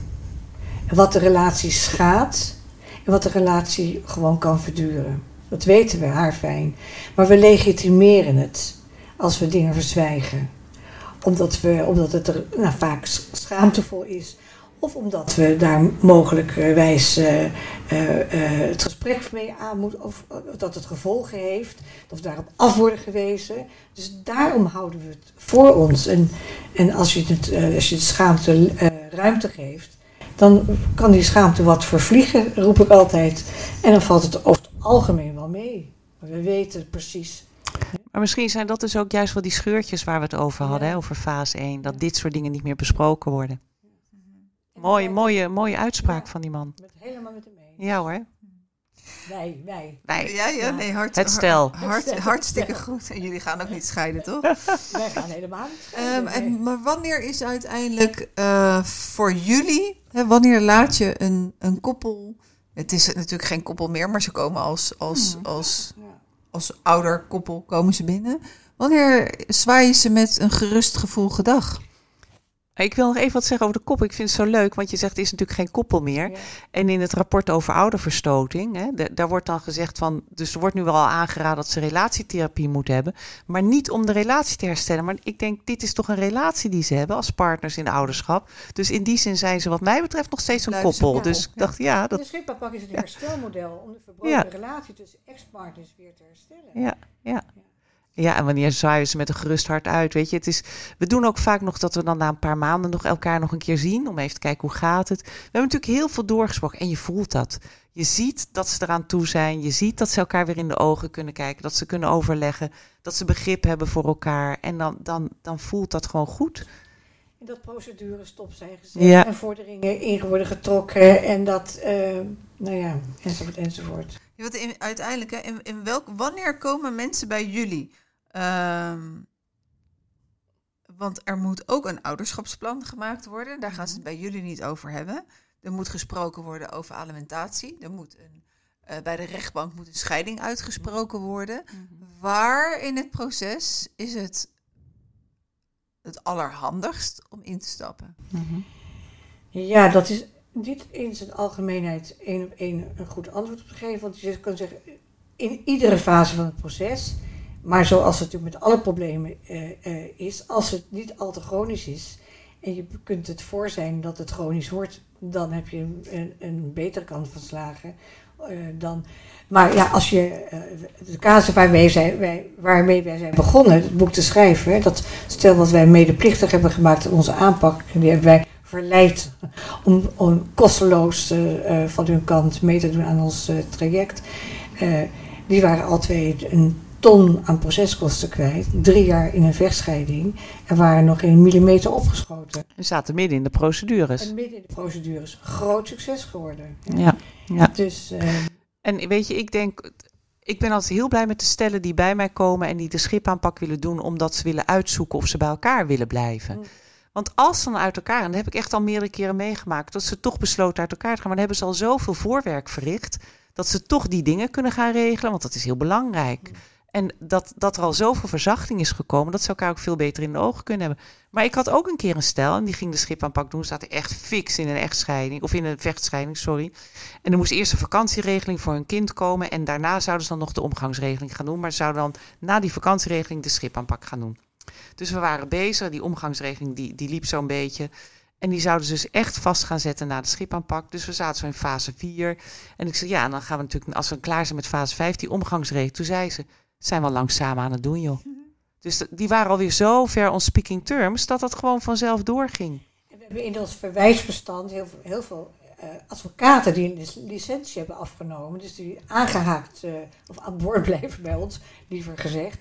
En wat de relatie schaadt en wat de relatie gewoon kan verduren. Dat weten we haarfijn. Maar we legitimeren het als we dingen verzwijgen. Omdat, we, omdat het er nou, vaak schaamtevol is. Of omdat we daar mogelijkerwijs eh, eh, eh, het gesprek mee aan moeten. Of dat het gevolgen heeft. We daarop af worden gewezen. Dus daarom houden we het voor ons. En, en als, je het, als je de schaamte ruimte geeft. Dan kan die schaamte wat vervliegen, roep ik altijd. En dan valt het over het algemeen wel mee. We weten precies. Maar misschien zijn dat dus ook juist wel die scheurtjes waar we het over hadden, Ja. hè, over fase 1. Dat dit soort dingen niet meer besproken worden. Mooie, mooie, mooie uitspraak Ja. van die man. Ik ben het helemaal met hem eens. Ja hoor. Wij, wij. Nee. Ja, ja, nee, hart, Het stel. hart- hart- stel. hartstikke goed. En jullie gaan ook niet scheiden, toch? Wij gaan helemaal niet Ehm, scheiden, en, maar wanneer is uiteindelijk eh, voor jullie, hè, wanneer laat je een, een koppel, het is natuurlijk geen koppel meer, maar ze komen als, als, als, Ja. als ouder koppel komen ze binnen. Wanneer zwaai je ze met een gerust gevoel gedag? Ik wil nog even wat zeggen over de koppel. Ik vind het zo leuk, want je zegt het is natuurlijk geen koppel meer. Ja. En in het rapport over ouderverstoting, hè, da- daar wordt dan gezegd van, dus er wordt nu wel aangeraden dat ze relatietherapie moeten hebben, maar niet om de relatie te herstellen. Maar ik denk, dit is toch een relatie die ze hebben als partners in de ouderschap. Dus in die zin zijn ze wat mij betreft nog steeds een koppel. Dus ik ja. dacht, ja, De dat, schippapak is het herstelmodel om de verbroken relatie tussen ex-partners weer te herstellen. ja, ja. Ja, en wanneer zwaaien ze met een gerust hart uit, weet je. Het is, we doen ook vaak nog dat we dan na een paar maanden nog elkaar nog een keer zien, om even te kijken hoe gaat het. We hebben natuurlijk heel veel doorgesproken en je voelt dat. Je ziet dat ze eraan toe zijn, je ziet dat ze elkaar weer in de ogen kunnen kijken, dat ze kunnen overleggen, dat ze begrip hebben voor elkaar. En dan, dan, dan voelt dat gewoon goed. En dat procedures stop zijn gezet Ja. en vorderingen in worden getrokken en dat, eh, nou ja, enzovoort, enzovoort. Ja, want in, uiteindelijk, hè, in, in welk, wanneer komen mensen bij jullie? Ehm, want er moet ook een ouderschapsplan gemaakt worden. Daar gaan ze het bij jullie niet over hebben. Er moet gesproken worden over alimentatie. Er moet een, eh, bij de rechtbank moet een scheiding uitgesproken worden. Waar in het proces is het het allerhandigst om in te stappen? Ja, dat is niet in zijn algemeenheid één op één een goed antwoord op te geven. Want je kan zeggen, in iedere fase van het proces, maar zoals het natuurlijk met alle problemen eh, eh, is, als het niet al te chronisch is en je kunt het voor zijn dat het chronisch wordt, dan heb je een, een, betere kans van slagen. eh, dan, maar ja, als je de casus waarmee, zijn, wij, waarmee wij zijn begonnen, het boek te schrijven, dat stel dat wij medeplichtig hebben gemaakt aan onze aanpak, die hebben wij verleid om, om kosteloos van hun kant mee te doen aan ons traject. Die waren al twee een ton aan proceskosten kwijt, drie jaar in een vechtscheiding en waren nog geen millimeter opgeschoten. We zaten midden in de procedures. En midden in de procedures, groot succes geworden. Ja, ja. Dus eh, En weet je, ik denk, ik ben altijd heel blij met de stellen die bij mij komen en die de schipaanpak willen doen, omdat ze willen uitzoeken of ze bij elkaar willen blijven. Mm. Want als ze dan uit elkaar, en dat heb ik echt al meerdere keren meegemaakt, dat ze toch besloten uit elkaar te gaan, maar dan hebben ze al zoveel voorwerk verricht, dat ze toch die dingen kunnen gaan regelen, want dat is heel belangrijk. En dat, dat er al zoveel verzachting is gekomen, dat ze elkaar ook veel beter in de ogen kunnen hebben. Maar ik had ook een keer een stel, en die ging de schipaanpak doen, zaten echt fix in een echtscheiding, of in een vechtscheiding, sorry. En er moest eerst een vakantieregeling voor hun kind komen. En daarna zouden ze dan nog de omgangsregeling gaan doen. Maar ze zouden dan na die vakantieregeling de schipaanpak gaan doen. Dus we waren bezig. Die omgangsregeling die, die liep zo'n beetje. En die zouden ze dus echt vast gaan zetten na de schipaanpak. Dus we zaten zo in fase 4. En ik zei, ja, dan gaan we natuurlijk, als we klaar zijn met fase 5, die omgangsregeling. Toen zei ze, zijn we al lang samen aan het doen, joh. Dus de- die waren alweer zo ver on speaking terms, dat dat gewoon vanzelf doorging. we hebben in ons verwijsbestand heel veel, heel veel eh, advocaten die een lic- licentie hebben afgenomen. Dus die aangehaakt eh, of aan boord blijven bij ons, liever gezegd.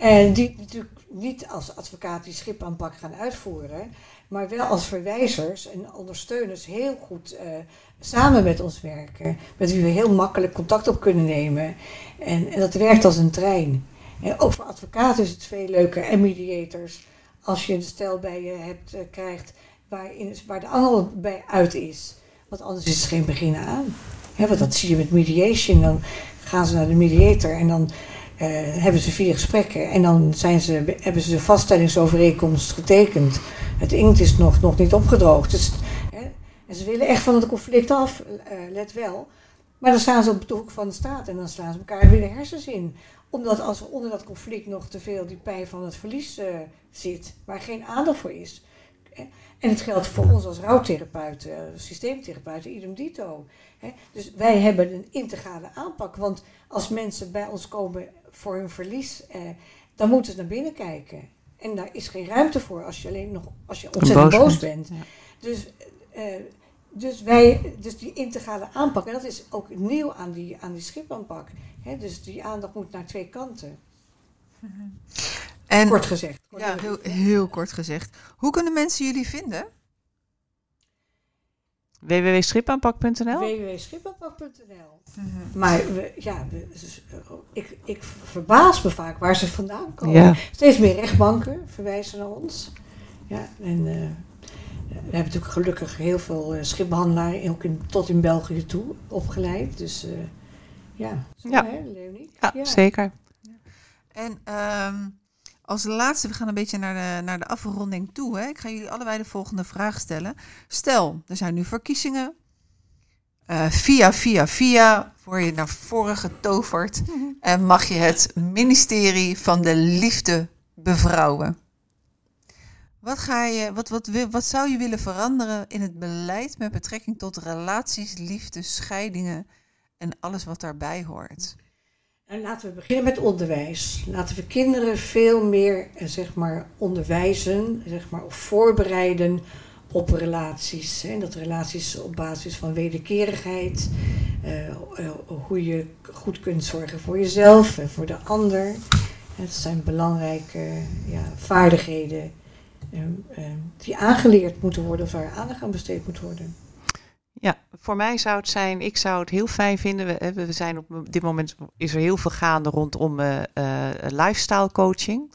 En die natuurlijk niet als advocaat die schipaanpak gaan uitvoeren, maar wel als verwijzers en ondersteuners heel goed uh, samen met ons werken. Met wie we heel makkelijk contact op kunnen nemen. En, en dat werkt als een trein. En ook voor advocaten is het veel leuker en mediators als je een stel bij je hebt, uh, krijgt waarin, waar de angel bij uit is. Want anders is het geen begin aan. Want dat zie je met mediation. Dan gaan ze naar de mediator en dan uh, hebben ze vier gesprekken. En dan zijn ze, hebben ze de vaststellingsovereenkomst getekend. Het inkt is nog, nog niet opgedroogd. Dus, hè, en ze willen echt van het conflict af, uh, let wel. Maar dan staan ze op de hoek van de staat en dan slaan ze elkaar weer de hersens in. Omdat als er onder dat conflict nog te veel die pijn van het verlies uh, zit, waar geen aandacht voor is. En het geldt voor ons als rouwtherapeuten, systeemtherapeuten, idem dito. Dus wij hebben een integrale aanpak. Want als mensen bij ons komen voor hun verlies, eh, dan moeten ze naar binnen kijken. En daar is geen ruimte voor als je alleen nog als je ontzettend boos, boos bent. Ja. Dus, uh, dus, wij, dus die integrale aanpak, en dat is ook nieuw aan die, aan die schipaanpak. Hè? Dus die aandacht moet naar twee kanten. En, kort gezegd. Kort ja, heel, heel kort gezegd. Hoe kunnen mensen jullie vinden? www.schipaanpak.nl www.schipaanpak.nl Maar we, ja, we, ik, ik verbaas me vaak waar ze vandaan komen. Ja. Steeds meer rechtbanken verwijzen naar ons. Ja, en uh, we hebben natuurlijk gelukkig heel veel uh, schipbehandelaren, ook in, tot in België toe, opgeleid. Dus uh, ja, zo, ja. Hè, Leonie? Ja, ja, zeker. En um, als laatste, we gaan een beetje naar de, naar de afronding toe. Hè. Ik ga jullie allebei de volgende vraag stellen. Stel, er zijn nu verkiezingen. Uh, via, via, via word je naar voren getoverd. En mag je het ministerie van de liefde bevrouwen. Wat, ga je, wat, wat, wat zou je willen veranderen in het beleid met betrekking tot relaties, liefde, scheidingen en alles wat daarbij hoort? En laten we beginnen met onderwijs. Laten we kinderen veel meer eh, zeg maar, onderwijzen, zeg maar, of voorbereiden op relaties. Hè. Dat relaties op basis van wederkerigheid, uh, uh, hoe je goed kunt zorgen voor jezelf en voor de ander. Het zijn belangrijke ja, vaardigheden die aangeleerd moeten worden of waar aandacht aan besteed moet worden. Ja, voor mij zou het zijn, ik zou het heel fijn vinden. We, we zijn op dit moment is er heel veel gaande rondom uh, uh, lifestyle coaching.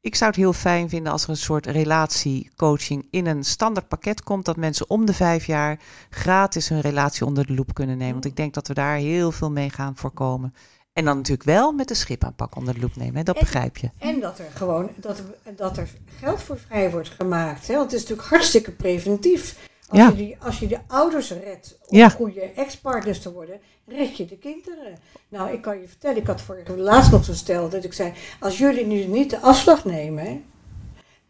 Ik zou het heel fijn vinden als er een soort relatiecoaching in een standaard pakket komt. Dat mensen om de vijf jaar gratis hun relatie onder de loep kunnen nemen. Want ik denk dat we daar heel veel mee gaan voorkomen. En dan natuurlijk wel met de schipaanpak onder de loep nemen, hè? dat en, begrijp je. En dat er gewoon dat dat er geld voor vrij wordt gemaakt. Hè? Want het is natuurlijk hartstikke preventief. Als, Ja. je die, als je de ouders redt om Ja. goede ex-partners te worden, red je de kinderen. Nou, ik kan je vertellen, ik had vorige laatst nog zo stel dat ik zei, als jullie nu niet de afslag nemen,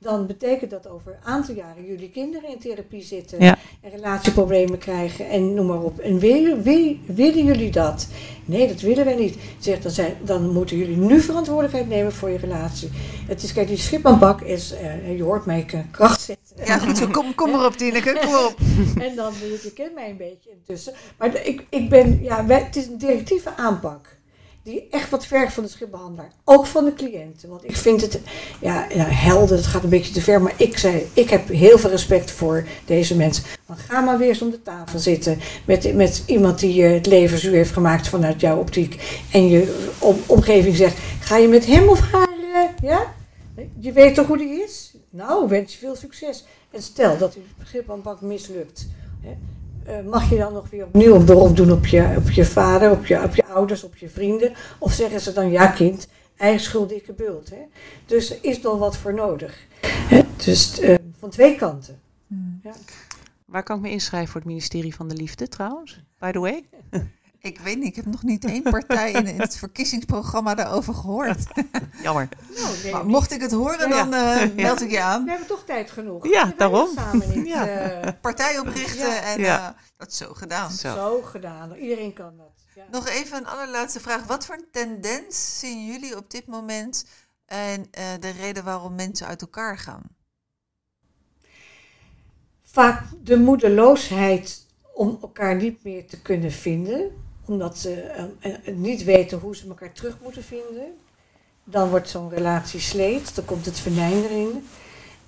dan betekent dat over een aantal jaren jullie kinderen in therapie zitten Ja. en relatieproblemen krijgen en noem maar op. En willen, wil- willen jullie dat? Nee, dat willen wij niet. Zegt, dan, zijn, dan moeten jullie nu verantwoordelijkheid nemen voor je relatie. Het is, kijk, die schipaanpak is, eh, je hoort mij kracht zetten. Ja, goed zo. Kom, kom maar op, Tineke. Kom maar op. En dan, je, je kent mij een beetje intussen. Maar ik, ik ben, ja, wij, het is een directieve aanpak. Die echt wat vergt van de schipbehandelaar. Ook van de cliënten. Want ik vind het, ja, helder, het gaat een beetje te ver. Maar ik zei, ik heb heel veel respect voor deze mensen. Dan ga maar weer eens om de tafel zitten. Met, met iemand die je het leven zuur heeft gemaakt vanuit jouw optiek. En je om, omgeving zegt, ga je met hem of haar, eh, ja? Je weet toch hoe die is? Nou, wens je veel succes. En stel dat die schipbehandpak mislukt. Hè, eh, mag je dan nog weer opnieuw een beroep doen op je, op je vader, op je, op je ouders, op je vrienden? Of zeggen ze dan, ja kind, eigen schuld, dikke bult. Hè? Dus er is nog wat voor nodig. Hè? Dus eh, van twee kanten. Ja. Waar kan ik me inschrijven voor het ministerie van de Liefde trouwens? By the way. Ik weet niet, ik heb nog niet één partij in, in het verkiezingsprogramma daarover gehoord. Jammer. Nou, nee, Maar mocht ik het horen, Ja. dan eh, meld ik je aan. we hebben toch tijd genoeg. Ja, daarom. Samen niet Ja. eh, Partij oprichten Ja. en Ja. eh, dat is zo gedaan. Zo. zo gedaan. Iedereen kan dat. Ja. Nog even een allerlaatste vraag. Wat voor een tendens zien jullie op dit moment en eh, de reden waarom mensen uit elkaar gaan? vaak de moedeloosheid om elkaar niet meer te kunnen vinden. Omdat ze eh, eh, niet weten hoe ze elkaar terug moeten vinden. dan wordt zo'n relatie sleet, dan komt het venijn erin.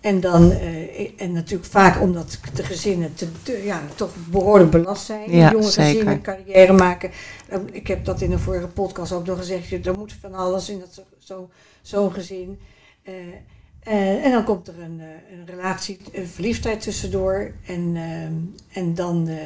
En dan, eh, en natuurlijk vaak omdat de gezinnen te, te- ja, toch behoorlijk belast zijn. Ja, Jonge zeker. gezinnen carrière maken. Eh, Ik heb dat in een vorige podcast ook nog gezegd. Er moet van alles in dat zo- zo- zo'n gezin. Eh, eh, en dan komt er een, eh, een relatie, een verliefdheid tussendoor. En, eh, en dan, eh,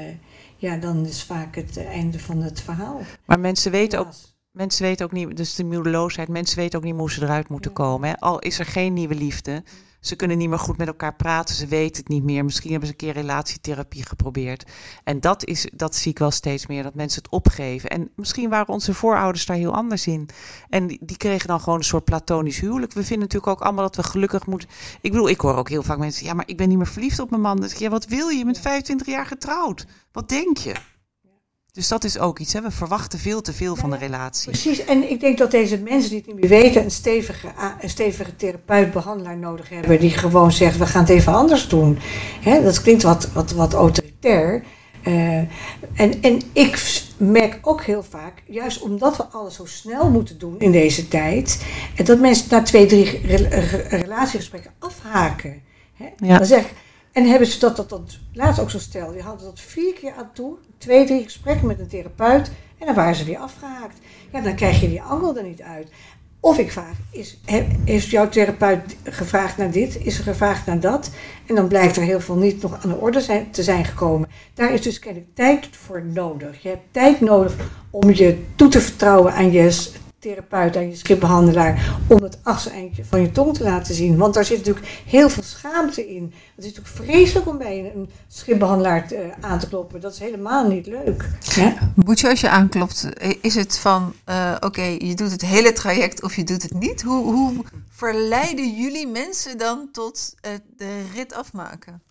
ja, dan is vaak het einde van het verhaal. Maar mensen weten ook. Mensen weten ook niet, dus de moedeloosheid, mensen weten ook niet hoe ze eruit moeten Ja. komen. Hè. Al is er geen nieuwe liefde, ze kunnen niet meer goed met elkaar praten, ze weten het niet meer. Misschien hebben ze een keer relatietherapie geprobeerd. En dat, is, dat zie ik wel steeds meer, dat mensen het opgeven. En misschien waren onze voorouders daar heel anders in. En die, die kregen dan gewoon een soort platonisch huwelijk. We vinden natuurlijk ook allemaal dat we gelukkig moeten. Ik bedoel, ik hoor ook heel vaak mensen, ja, maar ik ben niet meer verliefd op mijn man. Ja, wat wil je? Je bent 25 jaar getrouwd. Wat denk je? Dus dat is ook iets, hè? we verwachten veel te veel van de relatie. Precies, en ik denk dat deze mensen die het niet meer weten, een stevige, een stevige therapeut, behandelaar nodig hebben, die gewoon zegt, we gaan het even anders doen. Hè, dat klinkt wat, wat, wat autoritair. Eh, en, en ik merk ook heel vaak, juist omdat we alles zo snel moeten doen in deze tijd, en dat mensen na twee, drie re- re- relatiegesprekken afhaken. Hè? Ja. Dan zeg ik, en hebben ze dat, dat, dat laatst ook zo stel, die hadden dat vier keer aan toe, twee, drie gesprekken met een therapeut, en dan waren ze weer afgehaakt. Ja, dan krijg je die angel er niet uit. Of ik vraag, is, he- heeft jouw therapeut gevraagd naar dit? Is er gevraagd naar dat? En dan blijkt er heel veel niet nog aan de orde te zijn gekomen. Daar is dus kennelijk tijd voor nodig. Je hebt tijd nodig om je toe te vertrouwen aan je therapeut, aan je schipbehandelaar, om het achtste eindje van je tong te laten zien. Want daar zit natuurlijk heel veel schaamte in. Het is natuurlijk vreselijk om bij een, schipbehandelaar eh, aan te kloppen. Dat is helemaal niet leuk. Ja? Moet je als je aanklopt, is het van, eh, oké, je doet het hele traject of je doet het niet? Hoe, hoe verleiden jullie mensen dan tot eh, de rit afmaken?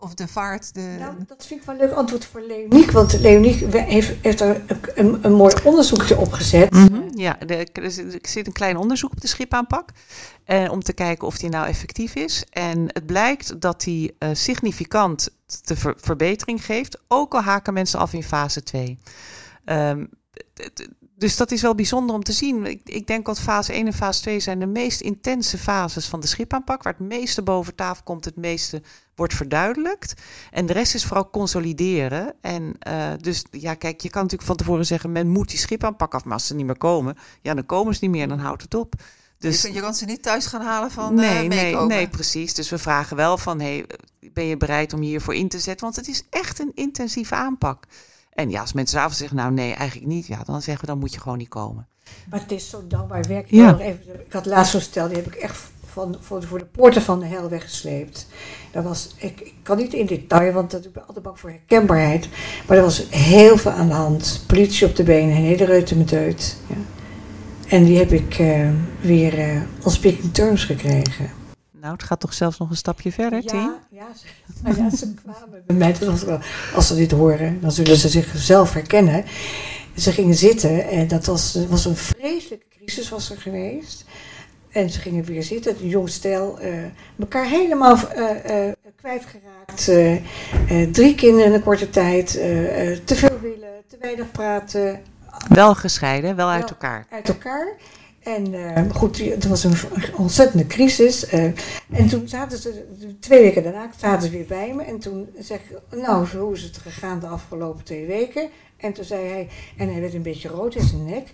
Of de vaart, de... Nou, dat vind ik wel een leuk antwoord voor Leoniek. Want Leoniek heeft, heeft er een, een, een mooi onderzoekje opgezet. Mhm, Ja, de, er zit- er zit een klein onderzoek op de schipaanpak. eh, om te kijken of die nou effectief is. En het blijkt dat die eh, significant de ver- verbetering geeft. Ook al haken mensen af in fase 2. Ehm, dus dat is wel bijzonder om te zien. Ik, ik denk dat fase 1 en fase 2 zijn de meest intense fases van de schipaanpak. Waar het meeste boven tafel komt, het meeste wordt verduidelijkt. En de rest is vooral consolideren. En eh, dus ja, kijk, je kan natuurlijk van tevoren zeggen: men moet die schipaanpak af. Maar als ze niet meer komen, ja, dan komen ze niet meer, dan houdt het op. je, Dus kunt- je kan ze niet thuis gaan halen van eh nee, nee, nee, precies. Dus we vragen wel van: hey, ben je bereid om je hiervoor in te zetten? Want het is echt een intensieve aanpak. En ja, als mensen avond zeggen: nou nee, eigenlijk niet, ja, dan zeggen we: dan moet je gewoon niet komen. Maar het is zo dankbaar werk. Ja. Even, ik had laatst zo'n stel, die heb ik echt van, voor, voor de poorten van de hel weggesleept. Dat was, ik, ik kan niet in detail, want dat, ik ben altijd bang voor herkenbaarheid. Maar er was heel veel aan de hand. Politie op de benen, een hele reutemeteut. Ja. En die heb ik eh, weer eh on speaking terms gekregen. Nou, het gaat toch zelfs nog een stapje verder, Tien? Ja, ja, ze, nou ja, ze kwamen bij mij. Wel, als ze dit horen, dan zullen ze zichzelf herkennen. Ze gingen zitten en dat was, was een vreselijke crisis was er geweest. En ze gingen weer zitten, het jong stel, eh, elkaar helemaal eh, eh, kwijtgeraakt. drie kinderen in een korte tijd, te veel willen, te weinig praten, Wel gescheiden, wel uit elkaar. uit elkaar. En goed, het was een ontzettende crisis. en toen zaten ze, twee weken daarna, zaten ze weer bij me. En toen zeg ik, nou, hoe is het gegaan de afgelopen twee weken? En toen zei hij, en hij werd een beetje rood in zijn nek.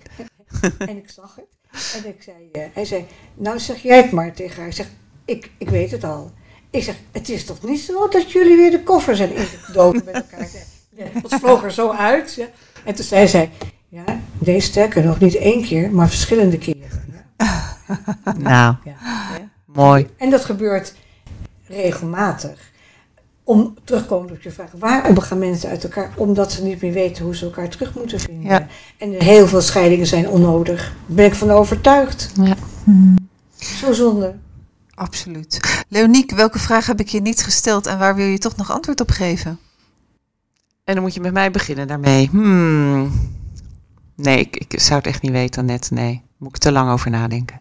en ik zag het. En ik zei, eh, hij zei, nou zeg jij het maar tegen haar. Ik zeg, ik, ik weet het al. Ik zeg, het is toch niet zo dat jullie weer de koffer zijn ingedoken met elkaar? Ja, dat vloog er zo uit. Ja. En toen zei zij, ja, nee, sterker nog, niet één keer, maar verschillende keren. Ja. Nou, Ja. mooi. En dat gebeurt regelmatig. Om terugkomend op je vraag, waarom gaan mensen uit elkaar? Omdat ze niet meer weten hoe ze elkaar terug moeten vinden. Ja. En heel veel scheidingen zijn onnodig. Daar ben ik van overtuigd. Ja. Zo zonde. Absoluut. Leoniek, welke vraag heb ik je niet gesteld en waar wil je toch nog antwoord op geven? En dan moet je met mij beginnen daarmee. Hmm. Nee, ik, ik zou het echt niet weten, net. Nee, moet ik te lang over nadenken.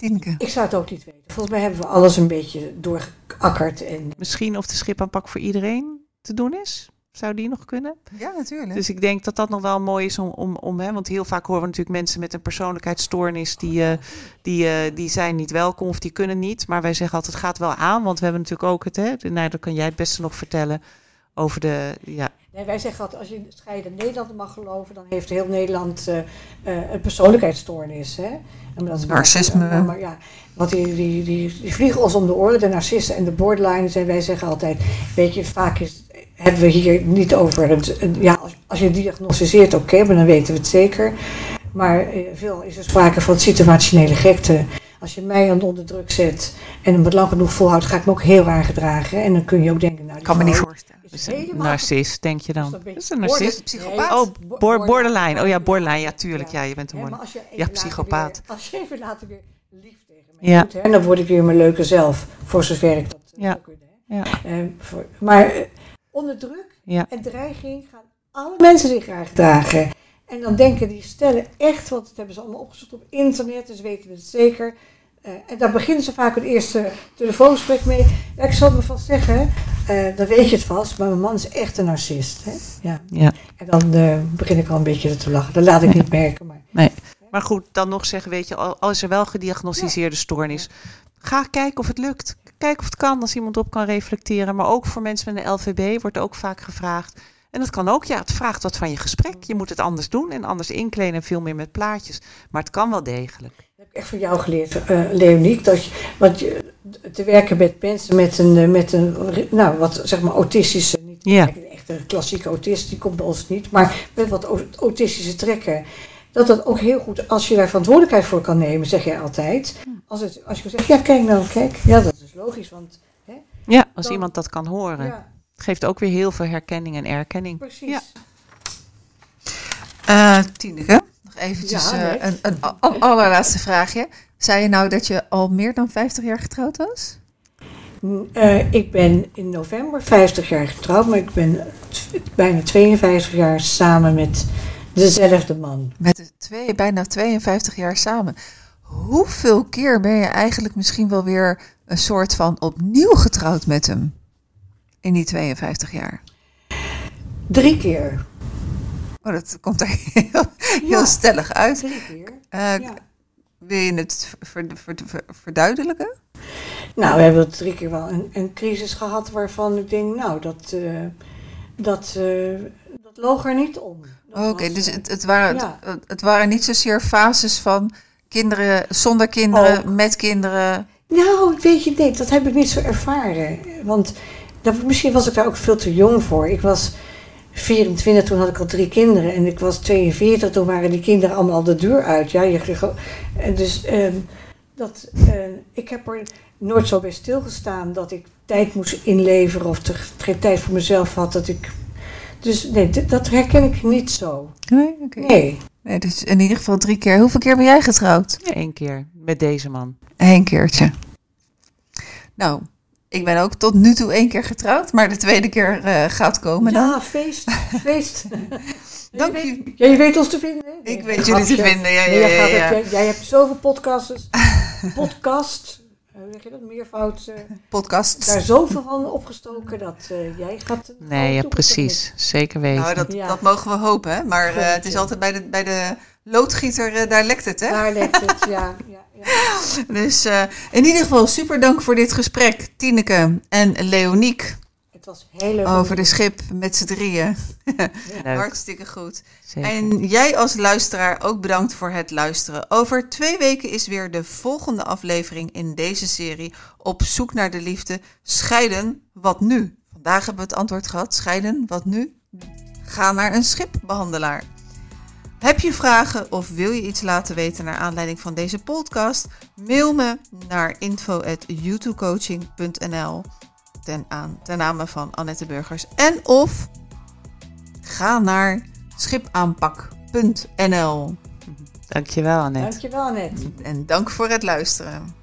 Tineke. Ik zou het ook niet weten. Volgens mij hebben we alles een beetje doorgeakkerd. En Misschien of de schipaanpak voor iedereen te doen is? Zou die nog kunnen? Ja, natuurlijk. Dus ik denk dat dat nog wel mooi is om, om, om hè, want heel vaak horen we natuurlijk mensen met een persoonlijkheidsstoornis die, eh, die, eh, die zijn niet welkom of die kunnen niet. Maar wij zeggen altijd, het gaat wel aan, want we hebben natuurlijk ook het, hè, nou, dat kan jij het beste nog vertellen, over de, ja, Nee, wij zeggen altijd, als je scheiden Nederland mag geloven, dan heeft heel Nederland eh, eh, een persoonlijkheidsstoornis. Hè? En dat is Narcisme. Maar, maar ja, want die, die, die, die vliegen ons om de oren, de narcisten en de borderliners. En wij zeggen altijd, weet je, vaak is, hebben we hier niet over een- Ja, als, als je diagnosticeert, oké, maar dan weten we het zeker. Maar eh, veel is er sprake van situationele gekte. Als je mij aan onder druk zet en hem wat lang genoeg volhoudt, ga ik me ook heel aangedragen. En dan kun je ook denken, nou, die kan me niet voorstellen. Is is een narcist, denk je dan. Is dat is een narcist. Psychopaat? Oh, bo- bor- borderline. Oh ja, borderline. Ja, tuurlijk. Ja, je bent een borderline. Ja, psychopaat. weer- als je even later weer lief tegen mij Ja. doet, hè, dan word ik weer mijn leuke zelf. Voor zover ik dat eh, Ja. zou kunnen. Hè. Ja. Eh, voor- maar eh, onder druk Ja. en dreiging gaan alle mensen zich graag gedragen. En dan denken die stellen echt, want dat hebben ze allemaal opgezocht op internet, dus weten we het zeker. En daar beginnen ze vaak het eerste telefoongesprek mee. Ja, ik zal me vast zeggen, eh, dan weet je het vast, maar mijn man is echt een narcist. Hè? Ja. Ja. En dan eh, begin ik al een beetje te lachen. Dat laat ik niet merken. Maar Maar goed, dan nog zeggen, weet je, al, al is er wel gediagnosticeerde stoornis, ga kijken of het lukt. Kijk of het kan, als iemand op kan reflecteren. Maar ook voor mensen met een LVB wordt ook vaak gevraagd. En dat kan ook, ja, het vraagt wat van je gesprek. Je moet het anders doen en anders inkleden en veel meer met plaatjes. Maar het kan wel degelijk. Dat heb ik echt van jou geleerd, eh Leoniek. Dat je, want je, te werken met mensen met een, eh, met een nou, wat zeg maar autistische, niet Ja. echt een klassieke autist, die komt bij ons niet, maar met wat au- autistische trekken. Dat dat ook heel goed, als je daar verantwoordelijkheid voor kan nemen, zeg jij altijd. Als, het, als je zegt, ja kijk nou, kijk. Ja, dat is logisch, want Ja, als Dan- iemand dat kan horen. ja, geeft ook weer heel veel herkenning en erkenning. precies. Ja. Tineke, nog eventjes Ja, eh, een, een al- allerlaatste vraagje. Zei je nou dat je al meer dan 50 jaar getrouwd was? Eh, ik ben in november 50 jaar getrouwd, maar ik ben bijna 52 jaar samen met dezelfde man. Met de twee, bijna 52 jaar samen. Hoeveel keer ben je eigenlijk misschien wel weer een soort van opnieuw getrouwd met hem? In die 52 jaar. Drie keer. Oh, dat komt er heel, heel Ja. stellig uit. Drie keer. Eh, Ja. Wil je het ver- ver- ver- verduidelijken? Nou, we hebben drie keer wel een, een crisis gehad waarvan ik denk, nou, dat, eh, dat, eh, dat loog er niet om. Oké, dus eh, het, het, waren, ja. het, het waren niet zozeer fases van kinderen zonder kinderen, Ook. met kinderen. Nou, weet je, nee, dat heb ik niet zo ervaren. Want dat, misschien was ik daar ook veel te jong voor. Ik was 24, toen had ik al drie kinderen. En ik was 42, toen waren die kinderen allemaal al de deur uit. Ja, je, en dus ehm, dat, eh, ik heb er nooit zo bij stilgestaan dat ik tijd moest inleveren of te, geen tijd voor mezelf had. Dat ik, dus nee, dat herken ik niet zo. Nee, oké. Nee. Nee, dus in ieder geval drie keer. Hoeveel keer ben jij getrouwd? Eén keer met deze man. Eén keertje. Nou, ik ben ook tot nu toe één keer getrouwd, maar de tweede keer eh, gaat komen dan. Ja, feest, feest. Dank je. Weet, ja, je weet ons te vinden. hè? Ik weet jullie te vinden. Ja, jij, ja, gaat ja. het- jij, jij hebt zoveel podcasts. podcast, eh, hoe zeg je dat? Meervoud. eh, Podcast. daar zoveel van opgestoken dat eh, jij gaat. Nee, ja, precies. Zeker weten. Nou, dat, Ja. dat mogen we hopen, hè? Maar eh, het is altijd bij de, bij de loodgieter, eh, daar lekt het, hè? Daar legt het, ja. ja, ja. Dus eh, in ieder geval super dank voor dit gesprek, Tineke en Leoniek, Het was heel leuk. over de schip met z'n drieën. Hartstikke goed. Zeker. En jij als luisteraar ook bedankt voor het luisteren. Over twee weken is weer de volgende aflevering in deze serie op zoek naar de liefde. Scheiden, wat nu? Vandaag hebben we het antwoord gehad. Scheiden, wat nu? Ga naar een schipbehandelaar. Heb je vragen of wil je iets laten weten naar aanleiding van deze podcast? Mail me naar info.youtubecoaching.nl ten, aan, ten name van Annette Burgers. En of ga naar schipaanpak.nl. Dankjewel, Annette. Dankjewel, Annette. En dank voor het luisteren.